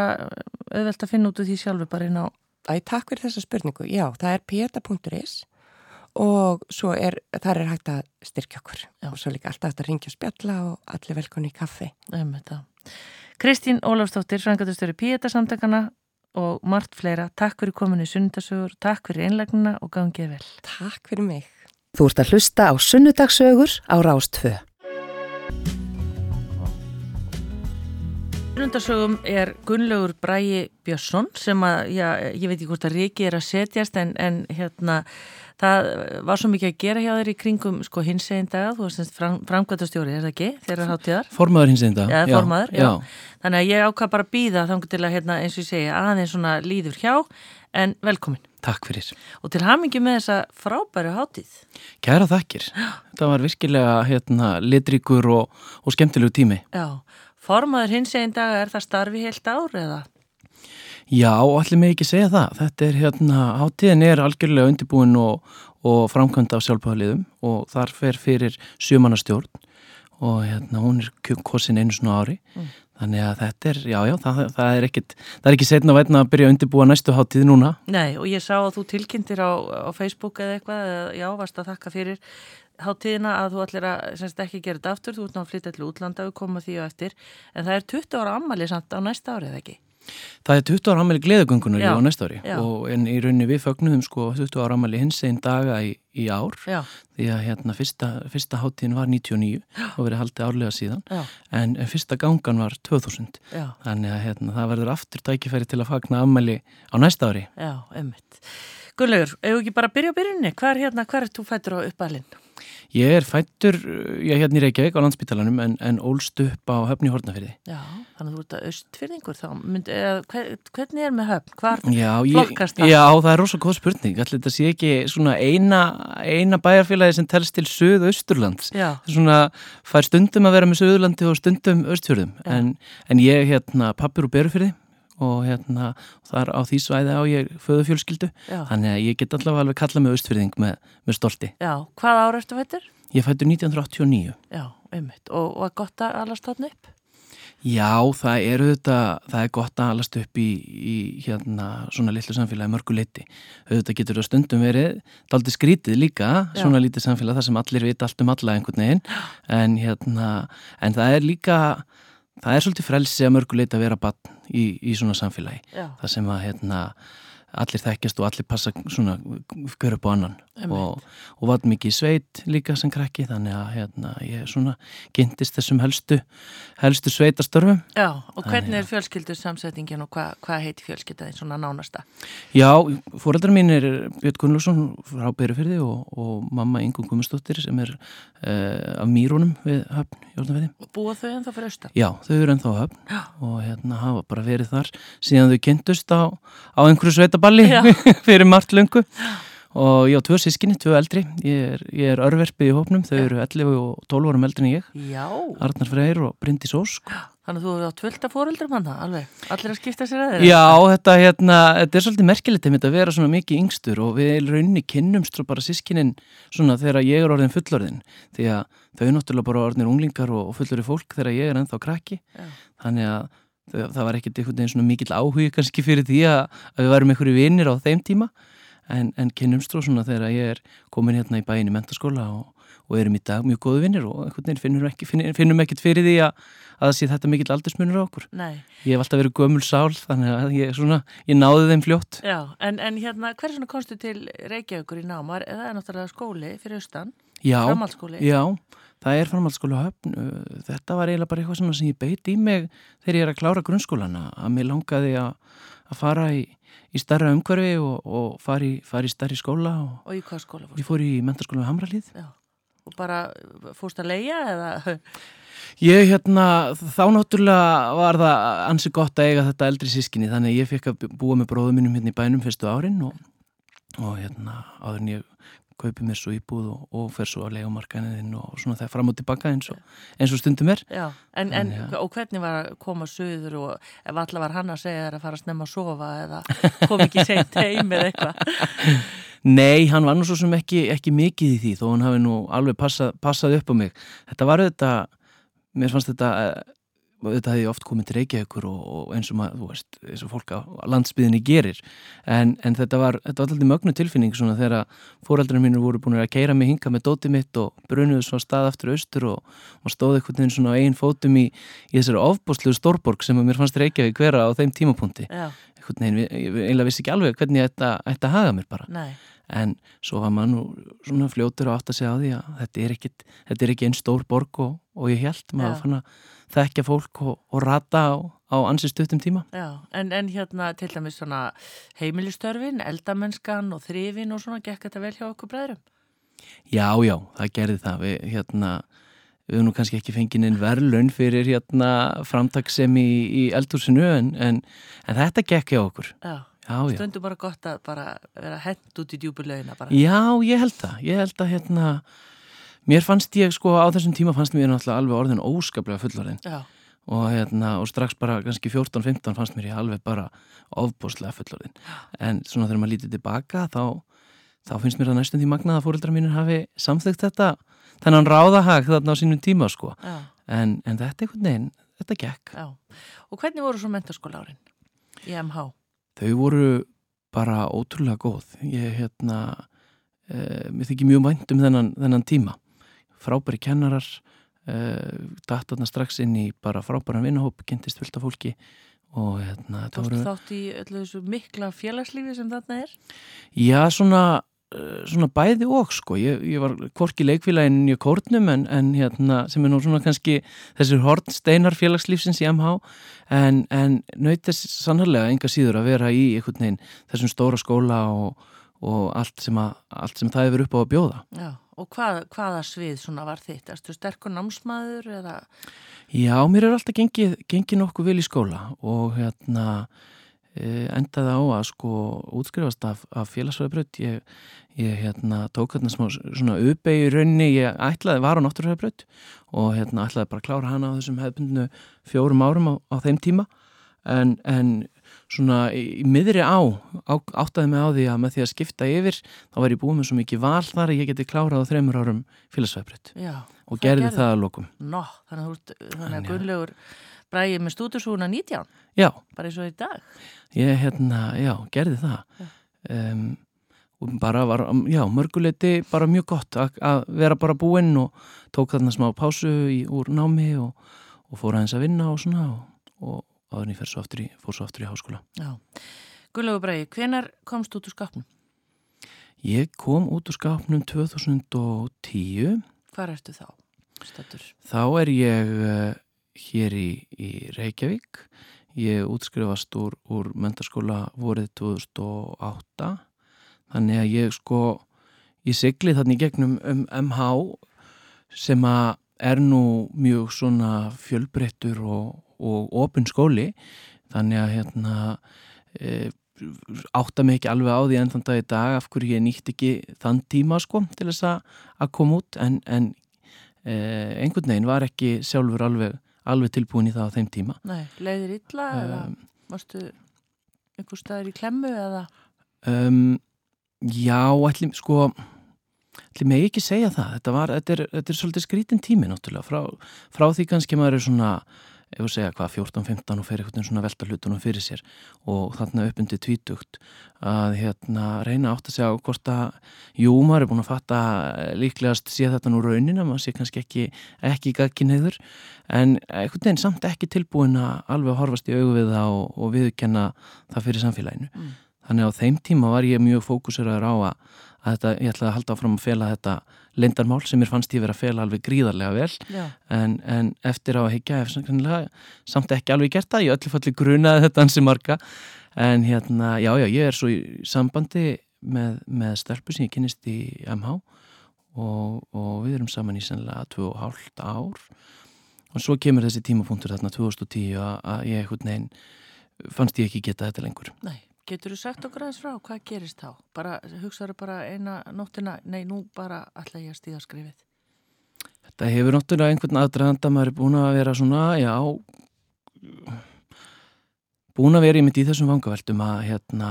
auðvelt að finna út úr því sjálfu bara inn á Æ, takk fyrir þessa spurningu. Já, það er pieta.is og svo er, þar er hægt að styrkja okkur Já. og svo líka alltaf að ringja og spjalla og allir velkonni í kaffi. Kristín Ólafsdóttir, frangatustöru píeta samtökana og margt fleira. Takk fyrir kominu í sunnudasögur, takk fyrir einlegnina og gangið vel. Takk fyrir mig. Þú ert að hlusta á Sunnudagsögur á Rástfö. Sunnudasögum er Gunnlaugur Bræi Björnsson sem að, já, ég veit ekki hvort að Riki er að setjast en, en hérna það var svo mikið að gera hjá þeir í kringum sko hins egin daga, þú varst fram, framkvæmtastjóri, er það ekki, þeirra hátíðar? Formaður hins einda. Já, formaður, já. Þannig að ég ákvað bara býða þannig til að, hérna, eins og ég segja, aðeins svona líður hjá, en velkomin. Takk fyrir. Og til hamingi með þessa frábæru hátíð. Kæra þakkir. Þetta var virkilega hérna, litríkur og, og skemmtilegu tími. Já, formaður hins egin daga, er það starfi heilt ár eða? Já, allir með ekki segja það. Þetta er hérna, hátíðin er algjörlega undirbúin og, og framkvæmda af sjálfbáðaliðum og þar fer fyrir sjömanastjórn og hérna, hún er kosin einu svona ári. Mm. Þannig að þetta er, já, já, það, það er ekkit, það er ekki setna að veitna að byrja að undirbúa næstu hátíð núna. Nei, og ég sá að þú tilkynntir á, á Facebook eða eitthvað, eða, já, varst að þakka fyrir hátíðina að þú allir að, semst ekki gera þetta aftur, þú ert náttúrulega að flytja til útlanda og koma því og eftir, en það er 20 ára ammali samt á næsta árið, ekki? Það er 20 ára ammali gleðagöngunar á næsta ári já. og en í rauninni við fögnuðum sko 20 ára ammali hins einn daga í, í ár já. því að hérna fyrsta, fyrsta hátíðin var 99 já. og verið haldið árlega síðan en fyrsta gangan var 2000 þannig að hérna, það verður aftur tækifæri til að fagna ammali á næsta ári Já, ummitt. Gunnlaugur, ef ekki bara byrja á byrjunni, hvað er hérna, hvað er þú fættur á uppalinn? Ég er fættur, ég er hérna í Reykjavík á landsbytalanum en, en ólst upp á höfni Hortnafyrði. Já, þannig að þú ert að austfyrðingur þá, mynd, eða, hvernig er með höfn? Hvar já, flokkast það? Já, það er rosalega góð spurning, allir þetta sé ekki svona eina, eina bæjarfélagi sem telst til söð-austurlands. Svona fær stundum að vera með söðurlandi og stundum austfjörðum, en, en ég er hérna pappur og berufyrði og hérna þar á því svæði á ég föðu fjölskyldu Já. þannig að ég get allavega alveg kalla mig austfyrðing með, með stolti. Já, hvað ára ertu fættur? Ég fættur 1989. Já, einmitt. Og var gott að alast þarna upp? Já, það er auðvitað, það er gott að alast upp í, í hérna svona litlu samfélagi mörgu liti. Auðvitað getur það stundum verið, það er aldrei skrítið líka, Já. svona lítið samfélag þar sem allir vita allt um alla einhvern veginn, en hérna, en það er líka það er svolítið frelsi að mörguleita að vera bann í, í svona samfélagi Já. það sem að hérna, allir þekkjast og allir passa svona göra upp á annan og, og var mikið sveit líka sem krakki þannig að hérna, ég svona kynntist þessum helstu helstu sveitastörfum Já, og hvernig er fjölskyldur samsettingin og hvað hva heiti fjölskyldaðin svona nánasta? Já, fóreldrar mín er Björn Gunnlússon frá Berufyrði og, og mamma Ingun Gummistóttir sem er uh, af Mýrónum við höfn. Og búa þau ennþá fyrir austan? Já, þau eru ennþá höfn Já. og hérna hafa bara verið þar síðan þau kynntust á, á einhverju sveitaballi fyrir margt löngu. Og ég á tvö sískinni, tvö eldri. Ég er, ég er örverfið í hópnum. Þau eru 11 og 12 árum eldri en ég. Já. Arnar Freyr og Bryndis Ósk. Þannig að þú eru á tvölda fóreldrum hann alveg, allir að skipta sér að þeirra Já, þetta, hérna, þetta er svolítið merkilegt að vera svona mikið yngstur og við rauninni kynnumst bara sískinin svona þegar ég er orðin fullorðin. Því að þau náttúrulega bara orðinir unglingar og fullorði fólk þegar ég er ennþá krakki. Já. þannig að það var ekkert einhvern veginn svona mikill áhugi kannski fyrir því að, að við varum einhverju vinnir á þeim tíma en, en kynnumst og svona þegar ég er komin hérna í bæin í mentaskóla og, og erum í dag mjög góðu vinnir og einhvern veginn finnum, ekki, finnum, finnum ekkert fyrir því að, að það sé þetta mikill aldursmunur á okkur. Nei. Ég hef alltaf verið gömul sál þannig að ég, svona, ég náði þeim fljótt. Já, en, en hérna, hver svona komstu til Reykjavíkur í námar? Það er náttúrulega skóli fyrir austan, framhaldsskóli. Já, það er framhaldsskóli á höfn. Þetta var eiginlega bara eitthvað sem ég beiti í mig þegar ég er að klára grunnskólana að mér langaði að, að fara í í starra umhverfi og, og fari, fari í starri skóla og, og í hvað skóla fórst? Ég fór í mentarskóla við Hamralið Já. og bara fórst að leia eða? Ég hérna, þá náttúrulega var það ansi gott að eiga þetta eldri sískinni þannig ég fekk að búa með bróðum minnum hérna í bænum fyrstu árin og, og hérna áður en ég kaupi mér svo íbúð og, og fer svo að legumarkanin og svona það fram og tilbaka eins og, eins og stundum er. Já, en, en, en og hvernig var að koma söður og ef alla var hann að segja þér að fara að snemma að sofa eða kom ekki seint heim eða eitthvað? Nei, hann var nú svo sem ekki, ekki mikið í því þó hann hafi nú alveg passað, passað upp á mig. Þetta var auðvitað mér fannst þetta þetta hefði oft komið til Reykjavíkur og, og eins og maður, þú veist, eins og fólk á landsbyðinni gerir, en, en þetta var þetta var alltaf mögnu tilfinning svona þegar fóreldrarinn mínur voru búin að keira mig hinga með dótið mitt og brunuðu svo stað aftur austur og, og stóði einhvern veginn svona einn fótum í, í þessari ofbústlegu stórborg sem mér fannst Reykjavík vera á þeim tímapunkti. Einhvern veginn, ég eiginlega vissi ekki alveg hvernig ætti að haga mér bara. Nei. en svo var maður nú svona fljótur og átt að segja á því að þetta er ekki, þetta er ekki einn stór borg og, og ég held maður að fann að þekkja fólk og, og rata á, á ansi stuttum tíma. Já, en, en hérna til dæmis svona heimilistörfin, eldamennskan og þrifin og svona, gekk þetta vel hjá okkur bræðurum? Já, já, það gerði það. Við, hérna, við höfum nú kannski ekki fengið einn verðlun fyrir hérna framtagsemi í, í eldhúsinu en, en, en þetta gekk hjá okkur. Já. Já, já. Stundu bara gott að bara vera hend út í djúbulauðina bara. Já, ég held það. Ég held að hérna mér fannst ég sko á þessum tíma fannst mér náttúrulega alveg orðin óskaplega fullorðin. Og, hérna, og strax bara kannski 14-15 fannst mér ég alveg bara ofbúslega fullorðin. En svona þegar maður lítið tilbaka þá, þá finnst mér það næstum því magnað að fóröldra mínir hafi samþygt þetta þennan ráðahag þarna á sínum tíma sko. En, en þetta er veginn, þetta gekk. Já. Og hvernig voru svo mentarskóla árin í MH? Þau voru bara ótrúlega góð. Ég hérna eh, mér þykir mjög vænt um þennan, þennan tíma frábæri kennarar uh, datt þarna strax inn í bara frábæran vinnahóp, kynntist fullt af fólki og hérna Tókstu voru... þátt í öllu þessu mikla félagslífi sem þarna er? Já, svona uh, svona bæði og sko. Ég, ég var korki leikfélaginn í kórnum en, en hérna sem er nú svona kannski þessir hornsteinar félagslífsins í MH en, en nautist sannarlega enga síður að vera í einhvern veginn þessum stóra skóla og, og allt sem, að, allt sem það hefur upp á að bjóða. Já Og hvað, hvaða svið svona var þitt? Erstu sterkur námsmaður eða? Já, mér er alltaf gengið, gengið nokkuð vel í skóla og hérna e, endaði á að sko útskrifast af, af félagsfæðabraut. Ég, ég hérna tók hérna smá svona uppegi raunni, ég ætlaði, var á náttúrfæðabraut og hérna ætlaði bara að klára hana á þessum hefðbundinu fjórum árum á, á þeim tíma en, en svona í miðri á, á áttaði mig á því að með því að skipta yfir þá var ég búið með svo mikið val þar að ég geti klárað á þreymur árum félagsvæðbreytt og gerði gerði. það að lokum. Nó, þannig að, Gunnlaugur bræði með stúdusúna 19 Já. Bara eins og í dag? Ég, hérna, já, gerði það. Um, og bara var, já, mörguleiti bara mjög gott að vera bara búinn og tók þarna smá pásu í, úr námi og, og fór aðeins að vinna og svona og, og áður en ég fór svo í, svo aftur í háskóla. Já. Guðlaugur Bræði, hvenar komst út úr skapnum? Ég kom út úr skapnum 2010. Hvar ertu þá? Stættur? Þá er ég uh, hér í, í Reykjavík. Ég útskrifast úr, úr mentarskóla vorið 2008. Þannig að ég sko, ég sigli þannig gegnum um MH sem að er nú mjög svona fjölbreyttur og og ofin skóli. Þannig að hérna e, átta mig ekki alveg á því enn þann dag í dag af hverju ég nýtt ekki þann tíma sko til þess að koma út. En, en e, einhvern veginn var ekki sjálfur alveg, alveg tilbúin í það á þeim tíma. Nei, leiðir illa um, eða varstu einhver staðir í klemmu eða? Um, já, ætlum sko ætlum ég ekki segja það. Þetta, var, þetta, er, þetta er svolítið skrítin tími náttúrulega. Frá, frá því kannski maður er svona ef við segja hvað 14-15 og fer einhvern svona velta hlutunum fyrir sér og þarna uppundi tvítugt að hérna reyna átt að segja hvort að jú maður er búin að fatta líklegast sé þetta nú raunin að maður sé kannski ekki ekki gaggi neyður en einhvern veginn samt ekki tilbúin að alveg horfast í augu við það og, og viðkenna það fyrir samfélaginu mm. þannig á þeim tíma var ég mjög fókuseraður á að, að þetta, ég ætlaði að halda áfram að fela þetta lindarmál sem mér fannst ég verið að fela alveg gríðarlega vel. En, en eftir á að higgja samt ekki alveg gert það, ég öllu falli grunaði þetta hansi marga. En hérna, já já, ég er svo í sambandi með, með stelpu sem ég kynist í MH og, og við erum saman í sennilega 2,5 ár. Og svo kemur þessi tímapunktur þarna 2010 að ég ekkert neginn fannst ég ekki geta þetta lengur. Nei, Getur þú sagt okkur aðeins frá, hvað gerist þá? Bara, hugsaður bara eina nóttina, nei, nú bara ætla ég að stíða skrifið. Þetta hefur náttúrulega einhvern aðdraðanda, maður er búin að vera svona, já, búin að vera í mitt í þessum vangaveltum að, hérna,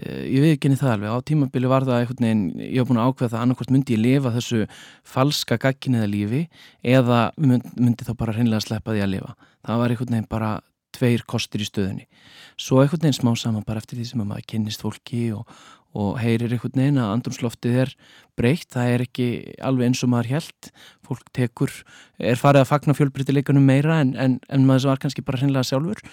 eh, ég veit ekki henni það alveg, á tímabili var það einhvern veginn, ég hef búin að ákveða það annarkvæmt myndi ég lifa þessu falska gagginniða lífi eða myndi þá bara hreinlega sleppa því að lifa. Það var einhvern veginn bara tveir kostur í stöðunni. Svo einhvern veginn smá saman bara eftir því sem maður kynnist fólki og, og heyrir einhvern veginn að andrumsloftið er breytt, það er ekki alveg eins og maður held, fólk tekur, er farið að fagna fjölbrytileikunum meira en, en, en maður var kannski bara hreinlega sjálfur.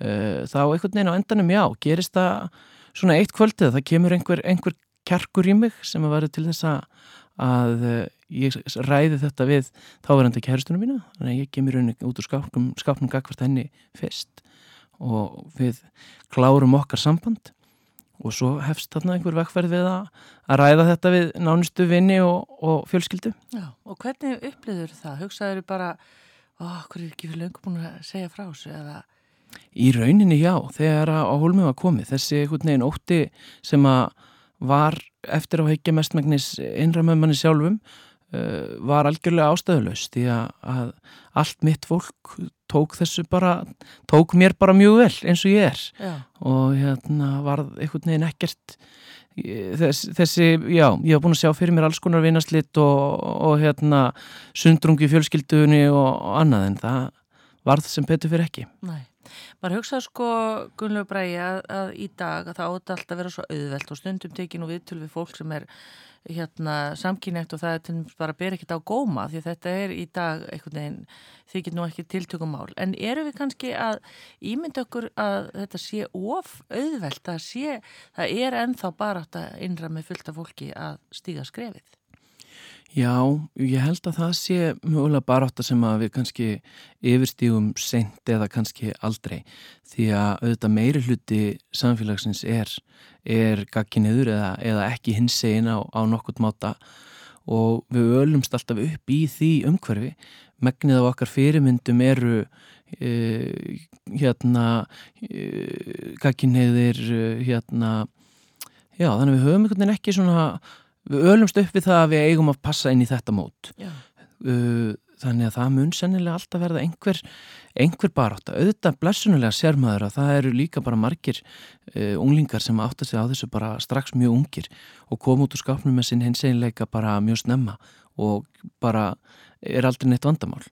Eh, þá einhvern veginn á endanum já, gerist það svona eitt kvöldið, það kemur einhver, einhver kjarkur í mig sem að vera til þess að eh, ég ræði þetta við þáverandi kæristunum mína þannig að ég gemur henni út úr skápnum skápnum gagvart henni fyrst og við klárum okkar samband. Og svo hefst þarna einhver vekkverð við að, að ræða þetta við nánustu vinni og, og fjölskyldu. Já, og hvernig upplýður það? Hugsaður bara, hvað er ekki fyrir löngu búin að segja frá þessu? Eða Í rauninni já, þegar að á hólmum var komið, þessi veginn ótti sem að var eftir á heikja mestmægnis innramöðmanni sjálfum var algjörlega ástæðulegs því að, allt mitt fólk tók þessu bara tók mér bara mjög vel eins og ég er. Já. og hérna var einhvern veginn ekkert þess, þessi, já, ég hef búin að sjá fyrir mér alls konar vinaslitt og, og hérna sundrungi fjölskyldunni og, og annað en það varð sem betur fyrir ekki. Nei, maður hugsaði sko Gunnlegu Bræi að, að í dag að það átti alltaf að vera svo auðvelt og stundum tekinu viðtölu við fólk sem er hérna, samkynægt og það er til dæmis bara að bera ekkert á góma því þetta er í dag einhvern veginn þykir nú ekki tiltökumál. En eru við kannski að ímynda okkur að þetta sé of auðvelt að sé, það er enþá bara að innra með fullta fólki að stíga skrefið Já, ég held að það sé mjögulega barátta sem að við kannski yfirstígum sent eða kannski aldrei því að auðvitað meiri hluti samfélagsins er, er gagginniður eða, eða ekki hins segin á, á nokkurt máta og við ölumst alltaf upp í því umhverfi. Megnið af okkar fyrirmyndum eru e, hérna e, gagginniðir hérna, já þannig við höfum einhvern veginn ekki svona við ölumst upp við það að við eigum að passa inn í þetta mót. Uh, þannig að það mun sennilega alltaf verða einhver, einhver barátt auðvitað blessunulega sérmaður að það eru líka bara margir uh, unglingar sem átt að segja á þessu bara strax mjög ungir og koma út úr skapnum með sinn hins einleika bara mjög snemma og bara er aldrei neitt vandamál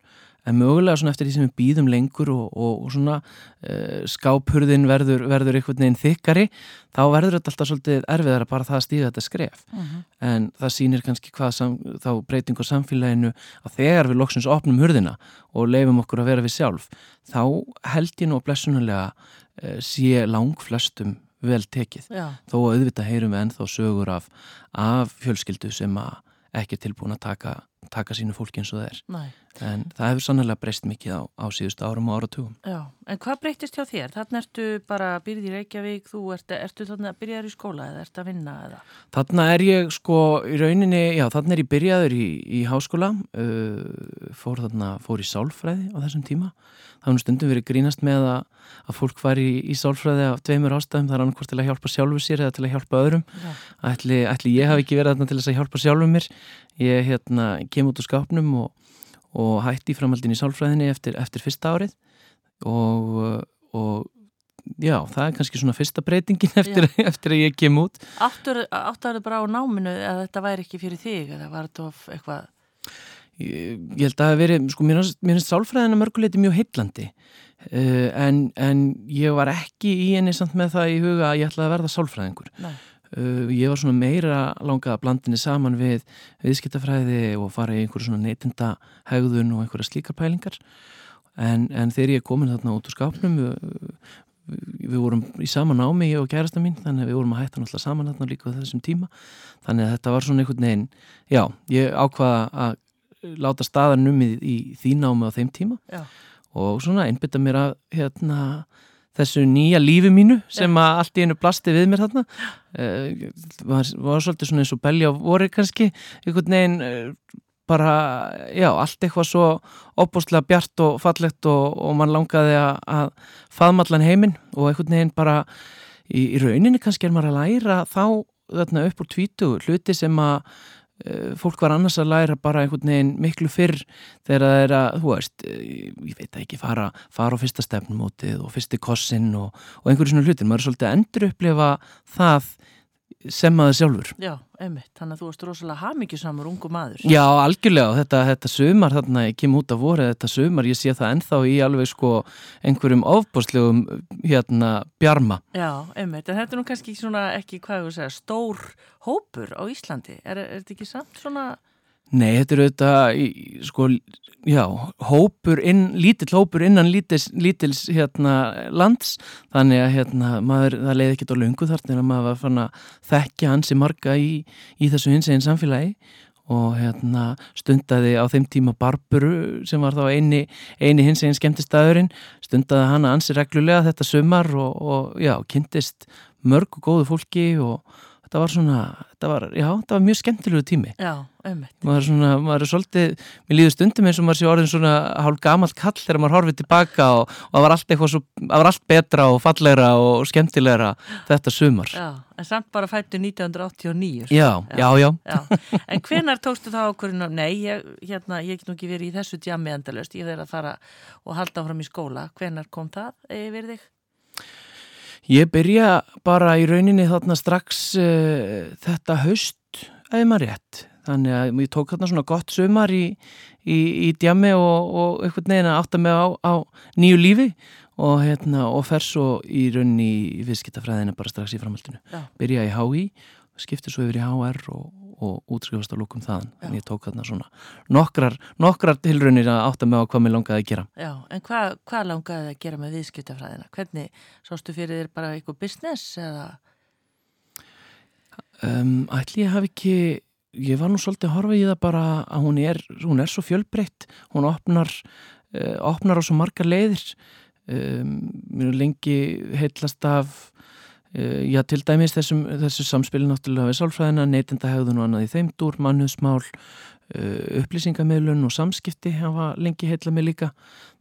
en mögulega svona eftir því sem við býðum lengur og, og, og svona uh, skáphurðin verður, verður einhvern veginn þykkari þá verður þetta alltaf svolítið erfiðar að bara það að stíða þetta skref uh mhm. -huh. en það sýnir kannski hvað sam, þá breyting á samfélaginu að þegar við loksins opnum hurðina og leifum okkur að vera við sjálf þá held ég nú blessunulega uh, sé lang flestum vel tekið Já. þó að auðvitað heyrum við ennþá sögur af, af fjölskyldu sem að ekki tilbúin að taka, taka sínu fólki eins og það er Nei en það hefur sannlega breyst mikið á, á síðust árum og áratugum. Já, en hvað breytist hjá þér? Þannig ertu bara byrja í Reykjavík, þú ert, ertu þannig að byrjaður í skóla eða ert að vinna eða? Þannig er ég sko í rauninni, já þannig er ég byrjaður í, í háskóla, uh, fór þannig að fór í sálfræði á þessum tíma. Það var stundum verið grínast með að, að fólk var í, í sálfræði af tveimur ástæðum, það er annarkvært til að hjálpa sjálfu sér eða til að hjálpa öðrum. Ætli, ætli ég hafi ekki verið þarna til að hjálpa sjálfu mér. Ég hérna, kem út úr skápnum og og hætti framhaldin í sálfræðinni eftir, eftir fyrsta árið og, og já, það er kannski svona fyrsta breytingin eftir, eftir að ég kem út. Áttur það bara á náminu að þetta væri ekki fyrir þig eða var þetta eitthvað? Ég, ég held að það hef verið, sko mér finnst sálfræðina mörguleiti mjög heillandi uh, en, en ég var ekki í henni samt með það í huga að ég ætlaði að verða sálfræðingur. Nei Uh, ég var svona meira langað að blandinni saman við viðskiptafræði og fara í einhverju svona neytinda haugðun og einhverja slíkar pælingar en, en þegar ég komin þarna út úr skápnum við, við vorum í sama námi ég og kærasta mín þannig að við vorum að hætta náttúrulega saman þarna líka þessum tíma þannig að þetta var svona einhvern veginn já, ég ákvaða að láta staðan um í, í því námi á þeim tíma já. og svona einbytta mér að hérna þessu nýja lífi mínu sem að allt í einu plasti við mér þarna. Uh, var, var svolítið svona eins og belja á voru kannski, einhvern veginn uh, bara, já, allt eitthvað svo opbústlega bjart og fallegt og, og mann langaði að, að faðmallan heiminn. Og einhvern veginn bara í, í rauninni kannski er maður að læra þá þarna upp úr tvítu hluti sem að fólk var annars að læra bara einhvern veginn miklu fyrr þegar það er að, þú veist, ég veit ekki, fara, fara á fyrsta stefnumótið og fyrsti kossin og, og einhverju svona hlutin. Maður er svolítið að endur upplifa það sem maður sjálfur. Já, einmitt, þannig að þú varst rosalega hafmyggjusamur ungu maður. Já, algjörlega, þetta, þetta sömar þarna, ég kem út af voru þetta sömar, ég sé það ennþá í alveg sko einhverjum ofbúrslegum hérna bjarma. Já, einmitt, en þetta er nú kannski svona ekki, hvað ég vil segja, stór hópur á Íslandi, er, er þetta ekki samt svona... Nei, þetta er auðvitað, sko, já, hópur inn, lítill hópur innan lítils, lítils hérna, lands, þannig að hérna, maður, það leiði ekkert á lungu þar til að maður var fann að þekkja hansi marga í, í þessu hins eginn samfélagi. Og hérna, stundaði á þeim tíma Barburu sem var þá eini, eini hins eginn skemmtistæðurinn, stundaði hana ansi reglulega þetta sumar og, og já, kynntist mörg og góðu fólki og þetta var svona, þetta var, já, þetta var mjög skemmtilegu tími. Já, auðvitað. Maður er svona, maður er svolítið, mér líður stundum eins og maður sé orðin svona hálf gamalt kall þegar maður horfið tilbaka og, og það var allt eitthvað svo, það var allt betra og fallegra og skemmtilegra þetta sumar. Já, en samt bara fættu 1989. Já, já, já. já. En hvenar tókstu það ákvörðinu, nei, ég, hérna, ég get nú ekki verið í þessu djami endalust, ég verið að fara og halda fram í skóla. Hvenar kom það, verið þig? Ég byrja bara í rauninni þarna strax uh, þetta haust eða maður rétt. Þannig að ég tók þarna svona gott sumar í, í, í djami og, og einhvern veginn að átta mig á, á nýju lífi og, hérna, og fer svo í rauninni í viðskiptafræðina bara strax í framhaldinu. Já. Byrja í HÍ, skipti svo yfir í HR og, og útskrifast á lúkum þaðan. En ég tók þarna svona nokkrar, nokkrar tilraunir að átta mig á hvað mér langaði að gera. Já, en hvað hva langaði að gera með viðskiptafræðina? Hvernig sástu fyrir þér bara eitthvað business eða? Um, ætli ég hafi ekki ég var nú svolítið að horfa í það bara að hún er, hún er svo fjölbreytt hún opnar, uh, opnar á svo margar leiðir um, mér er lengi heitlast af já til dæmis þessum, þessu samspilin náttúrulega við sálfræðina, neytindahegðun og annað í þeimdur, mannuðsmál uh, upplýsingamilun og samskipti hafa lengi heitla mig líka.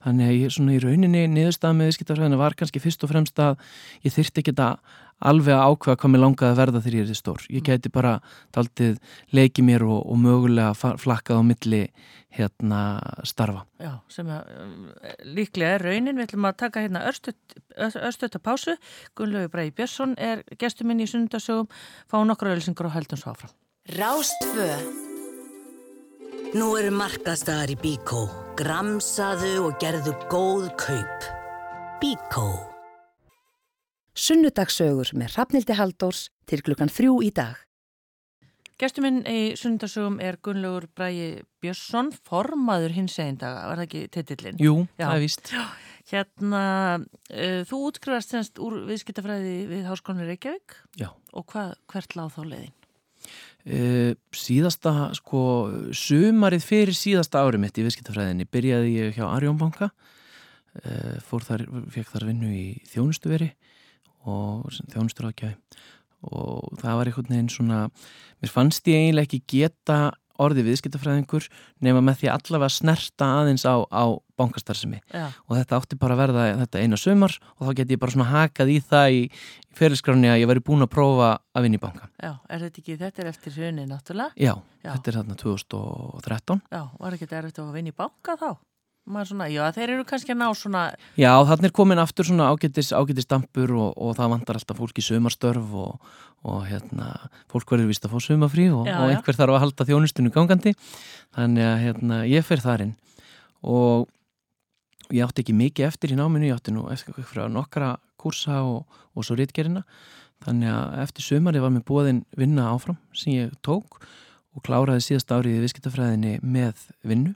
Þannig að ég svona í rauninni niðurstað með viðskiptafræðina var kannski fyrst og fremst að ég þyrtti ekki að alveg að ákveða hvað mér langaði að verða þegar ég er stór. Ég geti bara taldið leikið mér og, og mögulega flakkað á milli hérna starfa. Já, sem að líklega er raunin. Við ætlum að taka hérna örstötta pásu. Gunnlegu Bræði Björnsson er gestur minn í sundarsögum. Fá nokkru ölsingur og höldum svo áfram. Rástfö Nú eru markaðstæðar í Bíkó. Gramsaðu og gerðu góð kaup. Bíkó Sunnudagsögur með Rafnildi Haldórs til klukkan þrjú í dag. Gestuminn í sunnudagsögum er Gunnlaugur Bræi Björnsson, formaður hins einn dag, var það ekki titillin? Jú, Já. það er vist. Hérna, uh, þú útskrifast semst úr viðskiptafræði við Háskólanir Reykjavík Já. og hvað, hvert láð þá leiðin? Uh, síðasta, sko, sumarið fyrir síðasta árið mitt í viðskiptafræðinni byrjaði ég hjá Arjónbanka, uh, fór þar, fekk þar vinnu í þjónustuveri og þjónustur ákjæði og það var einhvern veginn svona mér fannst ég eiginlega ekki geta orðið viðskiptafræðingur nema með því allavega snerta aðeins á, á bankastarðsemi og þetta átti bara að verða þetta eina sömar og þá get ég bara svona hakað í það í, fyrirskráni að ég væri búin að prófa að vinna í banka. Já, er þetta ekki, þetta er eftir hrunni náttúrulega? Já, Já, þetta er þarna 2013. Já, var ekki þetta erfitt að vinna í banka þá? Svona, já, þeir eru kannski að ná svona Já, þannig er komin aftur svona ágættis, ágættis dampur og, og það vantar alltaf fólk í sömarstörf og, og hérna, fólk verður vist að fá sömafrí og, og einhver þarf að halda þjónustunum gangandi. Þannig að hérna, ég fer þarinn. Og ég átti ekki mikið eftir í náminu, ég átti nú eftir nokkra kursa og svo rítgerina þannig að eftir sömari var mér búin vinna áfram sem ég tók og kláraði síðast árið í viðskiptafræðinni með vinnu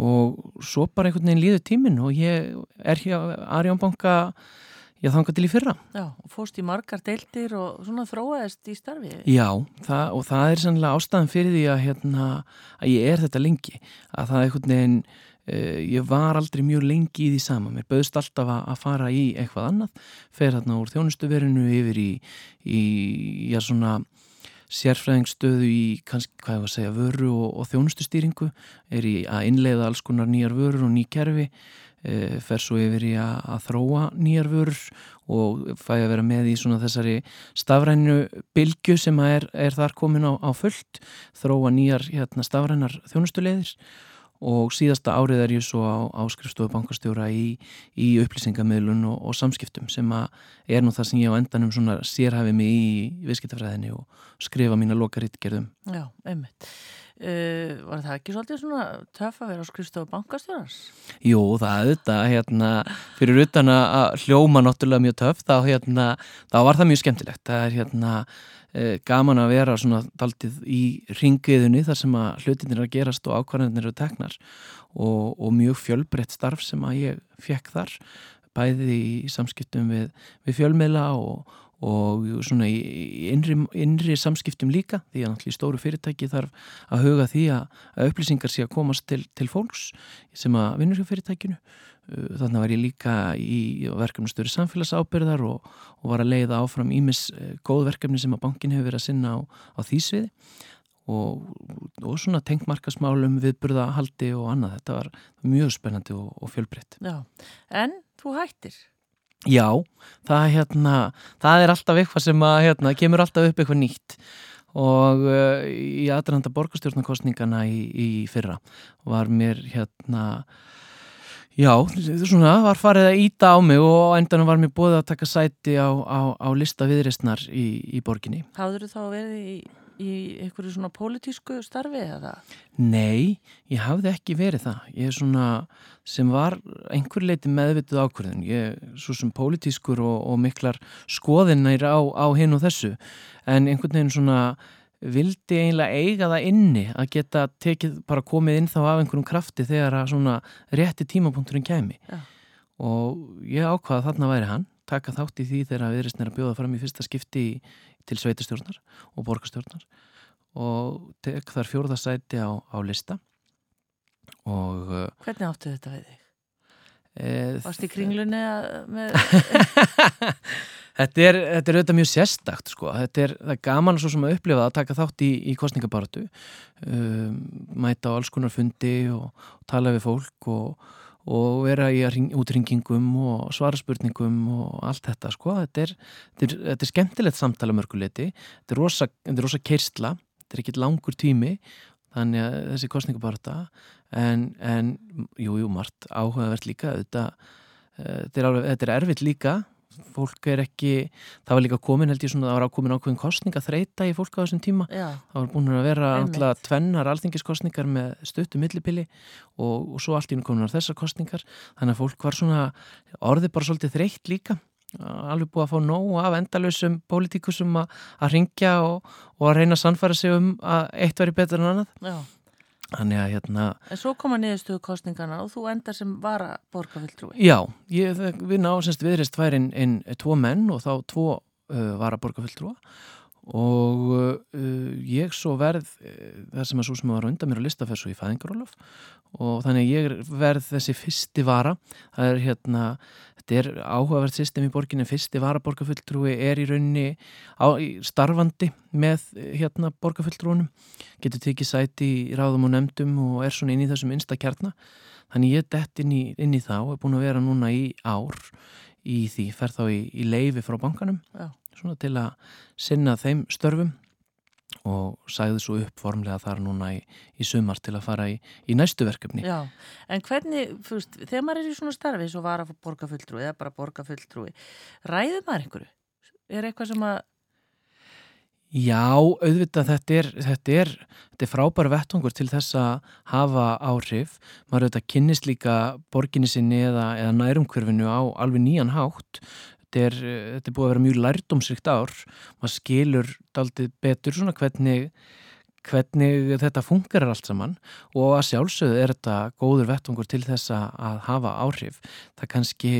og svo bara einhvern veginn líður tímin og ég er hér Arjónbanka ég þanga til í fyrra. Já, og fóst í margar deildir og svona þróaðist í starfi. Já, það, og það er sannlega ástæðan fyrir því að, hérna, að ég er þetta lengi. Að það er einhvern veginn uh, ég var aldrei mjög lengi í því sama. Mér bauðst alltaf að, að fara í eitthvað annað. Fer þarna úr þjónustuverinu yfir í, í já svona sérfræðingstöðu í kannski, hvað ég var að segja, vöru og, og þjónustustýringu, er í að innleiða alls konar nýjar vörur og ný kerfi, e, fer svo yfir í að, að þróa nýjar vörur og fæ að vera með í svona þessari stafrænu bylgu sem er, er þar komin á, á fullt þróa nýjar hérna, stafrænar þjónustulegðir og síðasta árið er ég svo á áskrifstofu bankastjóra í, í upplýsingamöðlun og, og samskiptum sem er nú það sem ég á endanum svona sérhæfi mig í viðskiptafræðinni og skrifa mína lokaritgerðum. Já, einmitt. Uh, var það ekki svolítið svona töf að vera á skrifstofu bankastjórars? Jú, það þetta, hérna, fyrir utan að hljóma náttúrulega mjög töf, þá, hérna, þá var það mjög skemmtilegt. Það er hérna gaman að vera svona daldið í ringiðunni þar sem að hlutinir er að gerast og ákvarðanir eru teknar og, og mjög fjölbreytt starf sem að ég fekk þar, bæði í samskiptum við, við fjölmiðla og og svona í innri, innri samskiptum líka því að náttúrulega stóru fyrirtæki þarf að huga því að, að upplýsingar sé að komast til, til fólks sem að vinnur hjá fyrirtækinu. Uh, þannig var ég líka í verkefni störu samfélagsábyrðar og, og var að leiða áfram ímis uh, góð verkefni sem að bankin hefur verið að sinna á, á því sviði. Og, og svona tengmarkasmálum viðburðahaldi og annað. Þetta var mjög spennandi og, og fjölbreytt. Já, en þú hættir Já, það, hérna, það er alltaf eitthvað sem að, hérna, kemur alltaf upp eitthvað nýtt og uh, í aðranda borgarstjórnarkostningana í, í fyrra var mér hérna já, svona var farið að íta á mig og endanum var mér bóðið að taka sæti á, á, á lista viðristnar í, í borginni. Háður þú þá verið í í einhverju svona pólitísku starfi eða? Nei, ég hafði ekki verið það. Ég er svona sem var einhver leiti meðvitið ákvörðun. Ég er svo sem pólitískur og, og miklar skoðinær á, á hinn og þessu en einhvern veginn svona vildi eiginlega eiga það inni að geta tekið, bara komið inn þá af einhverjum krafti þegar að svona rétti tímapunkturinn kæmi ja. og ég ákvaða þarna væri hann taka þátt í því þegar viðristnir að bjóða fram í fyrsta skipti í til sveitastjórnar og borgastjórnar og tek þar fjórðasæti á, á lista og uh, Hvernig áttu þetta við þig? E, Varst í kringlunni með... þetta, er, þetta er auðvitað mjög sérstakt sko. þetta er, er gaman svo sem að upplifa að taka þátt í, í kostningabaratu um, mæta á alls konar fundi og, og tala við fólk og og vera í útringingum og svaraspurningum og allt þetta sko. Þetta er, þetta er, þetta er skemmtilegt samtala mörguleiti, þetta er rosa, rosa keirsla, þetta er ekkit langur tími þannig að þessi kostningabarta en, en jú, jú, margt áhugavert líka. Þetta, eh, þetta er, þetta er erfitt líka fólk er ekki, það var líka komin held ég svona, það var ákomin ákveðin kostning að þreita í fólk á þessum tíma, Já. það var búin að vera alltaf tvennar alþingiskostningar með stöttu millipili og, og svo allt í nú komin á þessar kostningar, þannig að fólk var svona orðið bara svolítið þreytt líka. Alveg búið að fá nóg af endalösum pólitíkusum að ringja og, og að reyna að sannfæra sig um að eitt veri betur en annað. Já. Þannig að hérna... En svo koma niðurstöðu kostningana og þú endar sem var að borgarfylltrúi. Já, ég, við náðum semst viðrist tvær inn, inn tvo menn og þá tvo uh, var að borgarfylltrúa og uh, ég svo verð uh, það sem að svo sem var undan mér á listaferð svo í fæðingarólof og þannig ég verð þessi fyrsti vara. Það er hérna, þetta er áhugavert system í borginni, fyrsti vara borgarfulltrúi er í rauninni á, starfandi með hérna borgarfulltrúnum, getur tekið sæti í ráðum og nefndum og er svona inn í þessum instakjarnar, þannig ég dett inn í, inn í þá, er búin að vera núna í ár í því, fer þá í, í leifi frá bankanum. Já. Svona til að sinna þeim störfum og sæði svo upp formlega þar núna í, í sumar til að fara í, í næstu verkefni. Já, en hvernig, fyrst, þegar maður er í svona starfi svo var að borgarfulltrúi eða bara borgarfulltrúi, ræður maður einhverju? Er eitthvað sem að Já, auðvitað þetta er, þetta er, þetta er frábær vettungur til þess að hafa áhrif. Maður auðvitað kynnist líka borginni sinni eða, eða nærumkverfinu á alveg nýjan hátt þetta er, þetta er búið að vera mjög lærdomsrikt ár. Maður skilur daldið betur svona hvernig hvernig þetta funkar allt saman. Og að sjálfsögðu er þetta góður vettvangur til þess að hafa áhrif. Það kannski,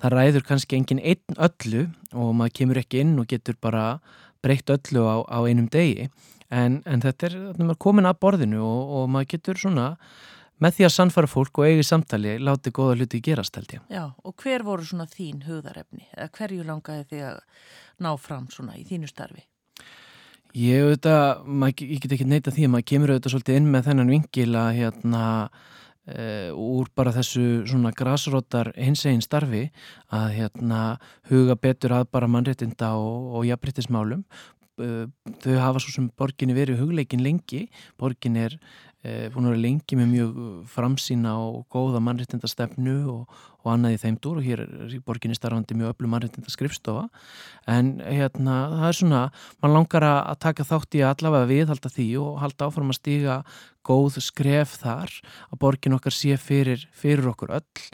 það ræður kannski engin einn öllu og maður kemur ekki inn og getur bara breytt öllu á, á einum degi. En, en þetta er, þetta er komin að borðinu og, og maður getur svona með því að sannfara fólk og eigi samtali láti góða hluti gerast held ég. Já, og hver voru svona þín hugðarefni? Eða hverju langaði þig að ná fram svona í þínu starfi? Ég, auðvitað, maður, ég get ekki neita því að maður kemur auðvitað svolítið inn með þennan vingil að hérna uh, úr bara þessu svona grasrótar hins eginn starfi að hérna huga betur að bara mannréttinda og, og jafnréttismálum uh, þau hafa svo sem borginni verið hugleikin lengi borgin er búin að vera lengi með mjög framsýna og góða mannréttindastefnu og, og annað í þeim dúr og hér er borginni starfandi mjög öllu mannréttindaskrifstofa en hérna það er svona mann langar að taka þátt í að allavega viðhalda því og halda áfram að stíga góð skref þar að borgin okkar sé fyrir, fyrir okkur öll.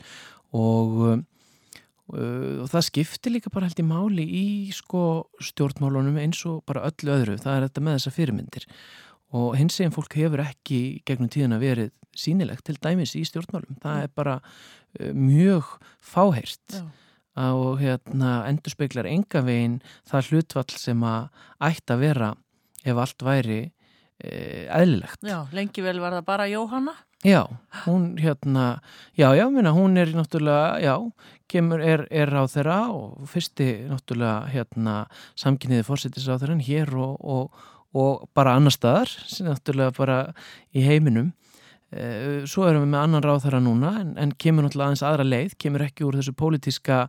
Og, uh, og það skiptir líka bara held í máli í sko stjórnmálunum eins og bara öllu öðru, það er þetta með þessa fyrirmyndir og hins eginn fólk hefur ekki gegnum tíðan að verið sínilegt til dæmis í stjórnmálum, það er bara uh, mjög fáheirt Já. og hérna endur speiklar enga veginn það hlutvall sem að ætti að vera ef allt væri Eh, eðlilegt. Já, lengi vel var það bara Jóhanna? Já, hún hérna, já, já, minna, hún er náttúrulega, já, kemur, er, er á þeirra og fyrsti náttúrulega hérna samkynniði fórsetis á þeirra hér og, og, og bara annar staðar, náttúrulega bara í heiminum. Eh, svo erum við með annan ráð þeirra núna en, en kemur náttúrulega aðeins aðra leið, kemur ekki úr þessu pólitíska,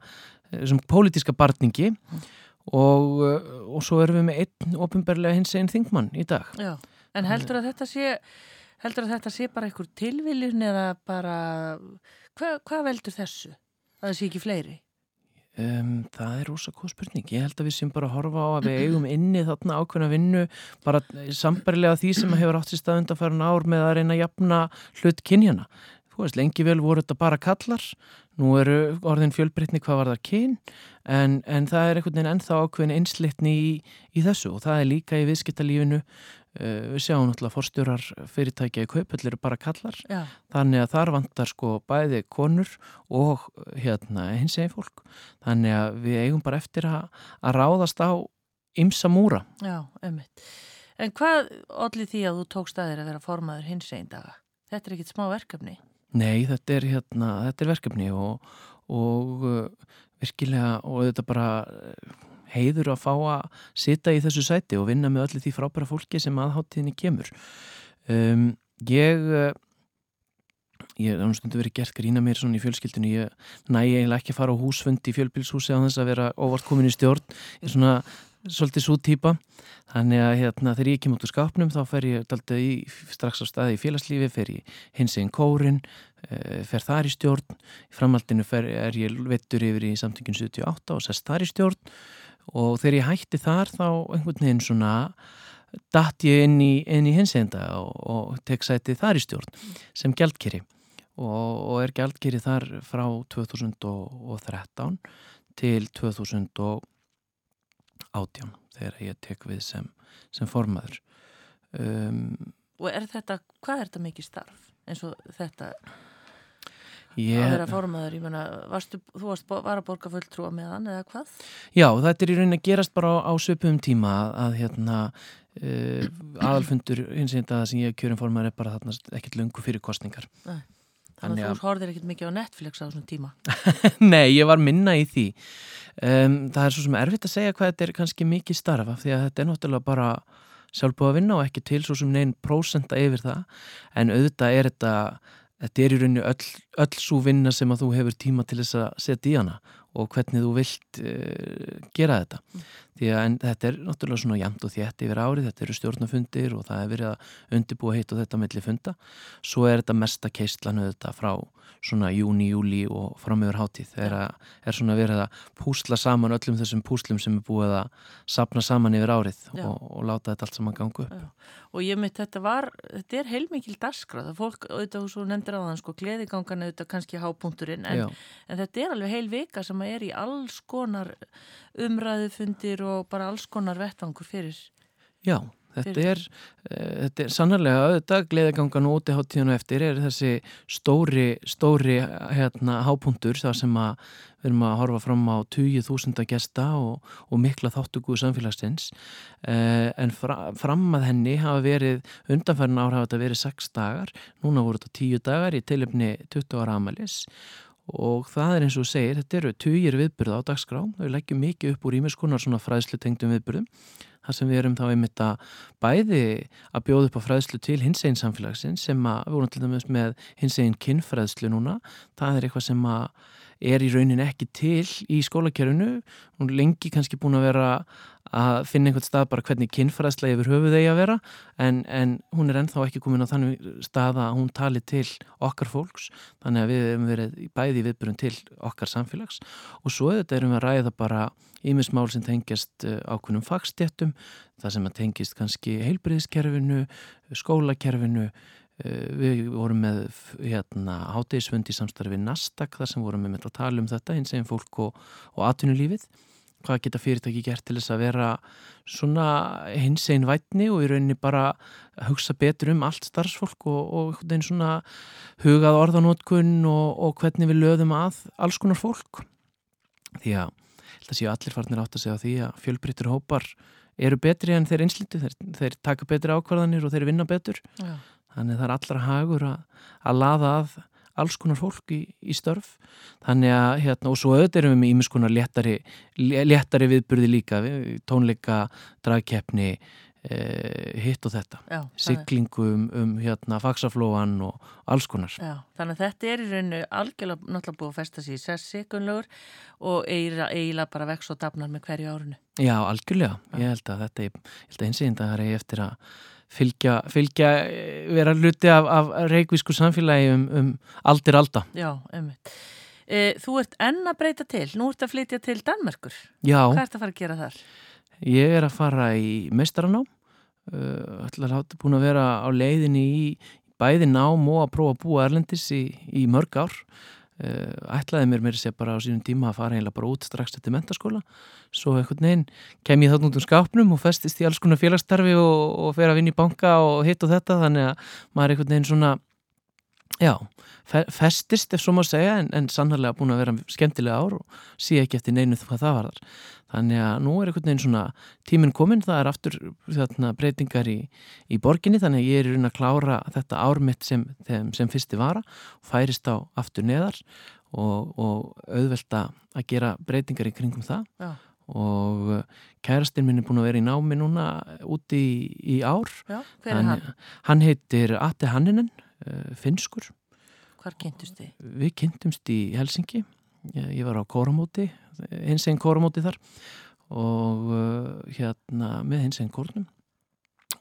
þessum pólitíska barningi og, og svo erum við með einn ofinberlega hins einn þingmann í dag. Já. En heldur að þetta sé, heldur að þetta sé bara einhver tilviljun eða bara, hvað hva veldur þessu? Að það sé ekki fleiri? Um, það er rosa góð spurning. Ég held að við sem bara horfa á að við eigum inni þarna ákveðna vinnu bara sambarilega því sem hefur átt í stað undanfæran ár með að reyna að jafna hlut kynjana. Þú veist, lengi vel voru þetta bara kallar, nú eru orðin fjölbreytni hvað var það kyn, en, en það er einhvern veginn ennþá ákveðin einslitni í, í þessu og það er líka í viðskiptalífinu við sjáum náttúrulega forstjórar fyrirtækja í kaupöld eru bara kallar. Já. þannig að þar vantar sko bæði konur og hérna hins eginn fólk. Þannig að við eigum bara eftir að, að ráðast á ymsa múra. Já, ummitt En hvað allir því að þú tókst að þér að vera formaður hins eginn daga? Þetta er ekkit smá verkefni. Nei, þetta er, hérna, þetta er verkefni og, og uh, virkilega og þetta bara heiður að fá að sita í þessu sæti og vinna með öllu því frábæra fólki sem aðháttíðinni kemur. Um, ég uh, ég er að vera gert grína mér svona í fjölskyldinu ég næ eiginlega ekki að fara á húsfund í fjölbilshúsi á þess að vera óvart komin í stjórn. Ég er svona svolítið svo týpa. Þannig að hérna, þegar ég kem út úr skápnum þá fer ég í, strax á staði í félagslífi fer ég hins eginn kórin uh, fer þar í stjórn. Í framhaldinu fer, er ég vettur yfir í samtökjum 78 og sest þar í stjórn og þegar ég hætti þar þá einhvern veginn svona datt ég inn í, í hinsenda og, og tek sæti þar í stjórn sem gjaldkeri. Og, og er gjaldkeri þar frá 2013 til 2018 þegar ég tek við sem, sem formaður. Um, Og er þetta, hvað er þetta mikið starf eins og þetta Yeah. að vera fórmaður, ég menna, varstu, þú varst var að borga fulltrúa með hann eða hvað? Já, þetta er í rauninni að gerast bara á, á söpum tíma að, að hérna uh, aðalfundur hins veginn að sem ég kjörum fórmaður er bara þarna ekkert lungu fyrir kostningar Nei. Þannig að þú horfir ekkert mikið á Netflix á þessum tíma Nei, ég var minna í því um, Það er svo sem erfitt að segja hvað þetta er kannski mikið starfa því að þetta er náttúrulega bara sjálfbúið að vinna og ekki til svo sem neinn prósenda yfir það en auðvitað er þetta þetta er í rauninu öll, öll svo vinna sem að þú hefur tíma til þess að setja í hana og hvernig þú vilt uh, gera þetta mm. Því að þetta er náttúrulega svona jæmt og þétt yfir árið, þetta eru stjórnafundir og það er verið að undibúa heitt og þetta melli funda, svo er þetta mesta keistlanu þetta frá svona júni, júli og fram yfir hátíð þegar ja. er svona verið að púsla saman öllum þessum púslum sem er búið að sapna saman yfir árið og, og láta þetta allt saman gangu upp. Já. Og ég mitt þetta var, þetta er heilmikil dasgrað, það fólk auðvitað þú nefndir á þann sko, gleðigangan auðvitað kannski hápunkturinn en, en þetta er alveg heil vika sem er í alls konar umræðufundir og bara alls konar vettvangur fyrir. Já, Þetta er, uh, þetta er sannarlega auðvitað, gleðigangan og útiháttíðinu eftir er þessi stóri, stóri hérna, hápuntur þar sem að við erum að horfa fram á 20.000 gesta og, og mikla þáttuguðu samfélagsins. Uh, en fra, fram að henni hafa verið, undanfærin ár hafa þetta verið 6 dagar, núna voru þetta 10 dagar í tilöfni 20 ára amalis og það er eins og segir, þetta eru 20 viðbyrða á dagskrá, við leggjum mikið upp úr ímiskunar svona fræðslu tengdum viðbyrðum þar sem við erum þá einmitt að bæði að bjóða upp á fræðslu til hins einn samfélagsinn sem að við vorum til dæmis með hins einn kinnfræðslu núna, það er eitthvað sem að er í raunin ekki til í skólakjörunu, hún er lengi kannski búin að vera að finna einhvern stað bara hvernig kinnfræðsla yfir höfuð eigi að vera en, en hún er ennþá ekki komin á þannig stað að hún tali til okkar fólks. Þannig að við hefum verið bæði viðbyrjum til okkar samfélags. Og svo þetta erum við að ræða bara ímismál sem tengjast eh, ákveðnum fagstjættum, það sem að tengjast kannski heilbriðskerfinu, skólakerfinu við vorum með hérna, hátegisvönd í samstarfi Nasdaq þar sem vorum með að tala um þetta eins og fólk og, og atvinnulífið. Hvað geta fyrirtæki gert til þess að vera svona hins einn vætni og í rauninni bara hugsa betur um allt starfsfólk og, og einn svona hugað orðanótkun og, og hvernig við löðum að alls konar fólk. Því að þetta séu allir farnir átt að segja því að fjölbryttur hópar eru betri en þeir einslindu, þeir, þeir taka betri ákvarðanir og þeir vinna betur. Já þannig það er allra hagur að, að laða að alls konar fólk í, í störf. Þannig að hérna og svo auðvitað erum við með ímis konar léttari, léttari viðburði líka tónleika, dragkeppni eh, hitt og þetta. Já, siglingu um, um hérna faksaflóan og alls konar. Já, þannig að þetta er í rauninu algjörlega náttúrulega búið að festa sér í sessi og eiginlega bara vex og dafnar með hverju árunu Já, algjörlega, ég held að þetta ég held að einsýnd að það er eftir að fylgja, fylgja vera luti af, af reikvísku samfélagi um, um aldir alda. Já, einmitt. E, þú ert enn að breyta til, nú ert að flytja til Danmerkur. Já. Hvað ert að fara að gera þar? Ég er að fara í meistaranám, ætlar að búin að vera á leiðinni í bæði nám og að prófa að búa Erlendis í, í mörg ár. Eh, ætlaði mér mér að segja bara á sínum tíma að fara eiginlega bara út strax til mentaskóla svo einhvern veginn kem ég þarna út um skápnum og festist í alls konar félagsstarfi og, og fer að vinna í banka og hitt og þetta þannig að maður er einhvern veginn svona já, festist ef svo maður segja en, en sannarlega búin að vera skemmtilega ár og sé ekki eftir neinu hvað það var þar þannig að nú er einhvern veginn svona tíminn kominn, það er aftur þarna, breytingar í, í borginni þannig að ég er raun að klára þetta ármitt sem, sem fyrsti vara og færist á aftur neðar og, og auðvelda að gera breytingar í kringum það Já. og kærastinn minn er búin að vera í námi núna úti í, í ár Já, hver er hann? Hann heitir Ati Hanninen uh, finskur. Hvar kynntumst þið? Við kynntumst í Helsingi. Ég var á kóramóti, hins einn kóramóti þar og uh, hérna með hins einn kórnum.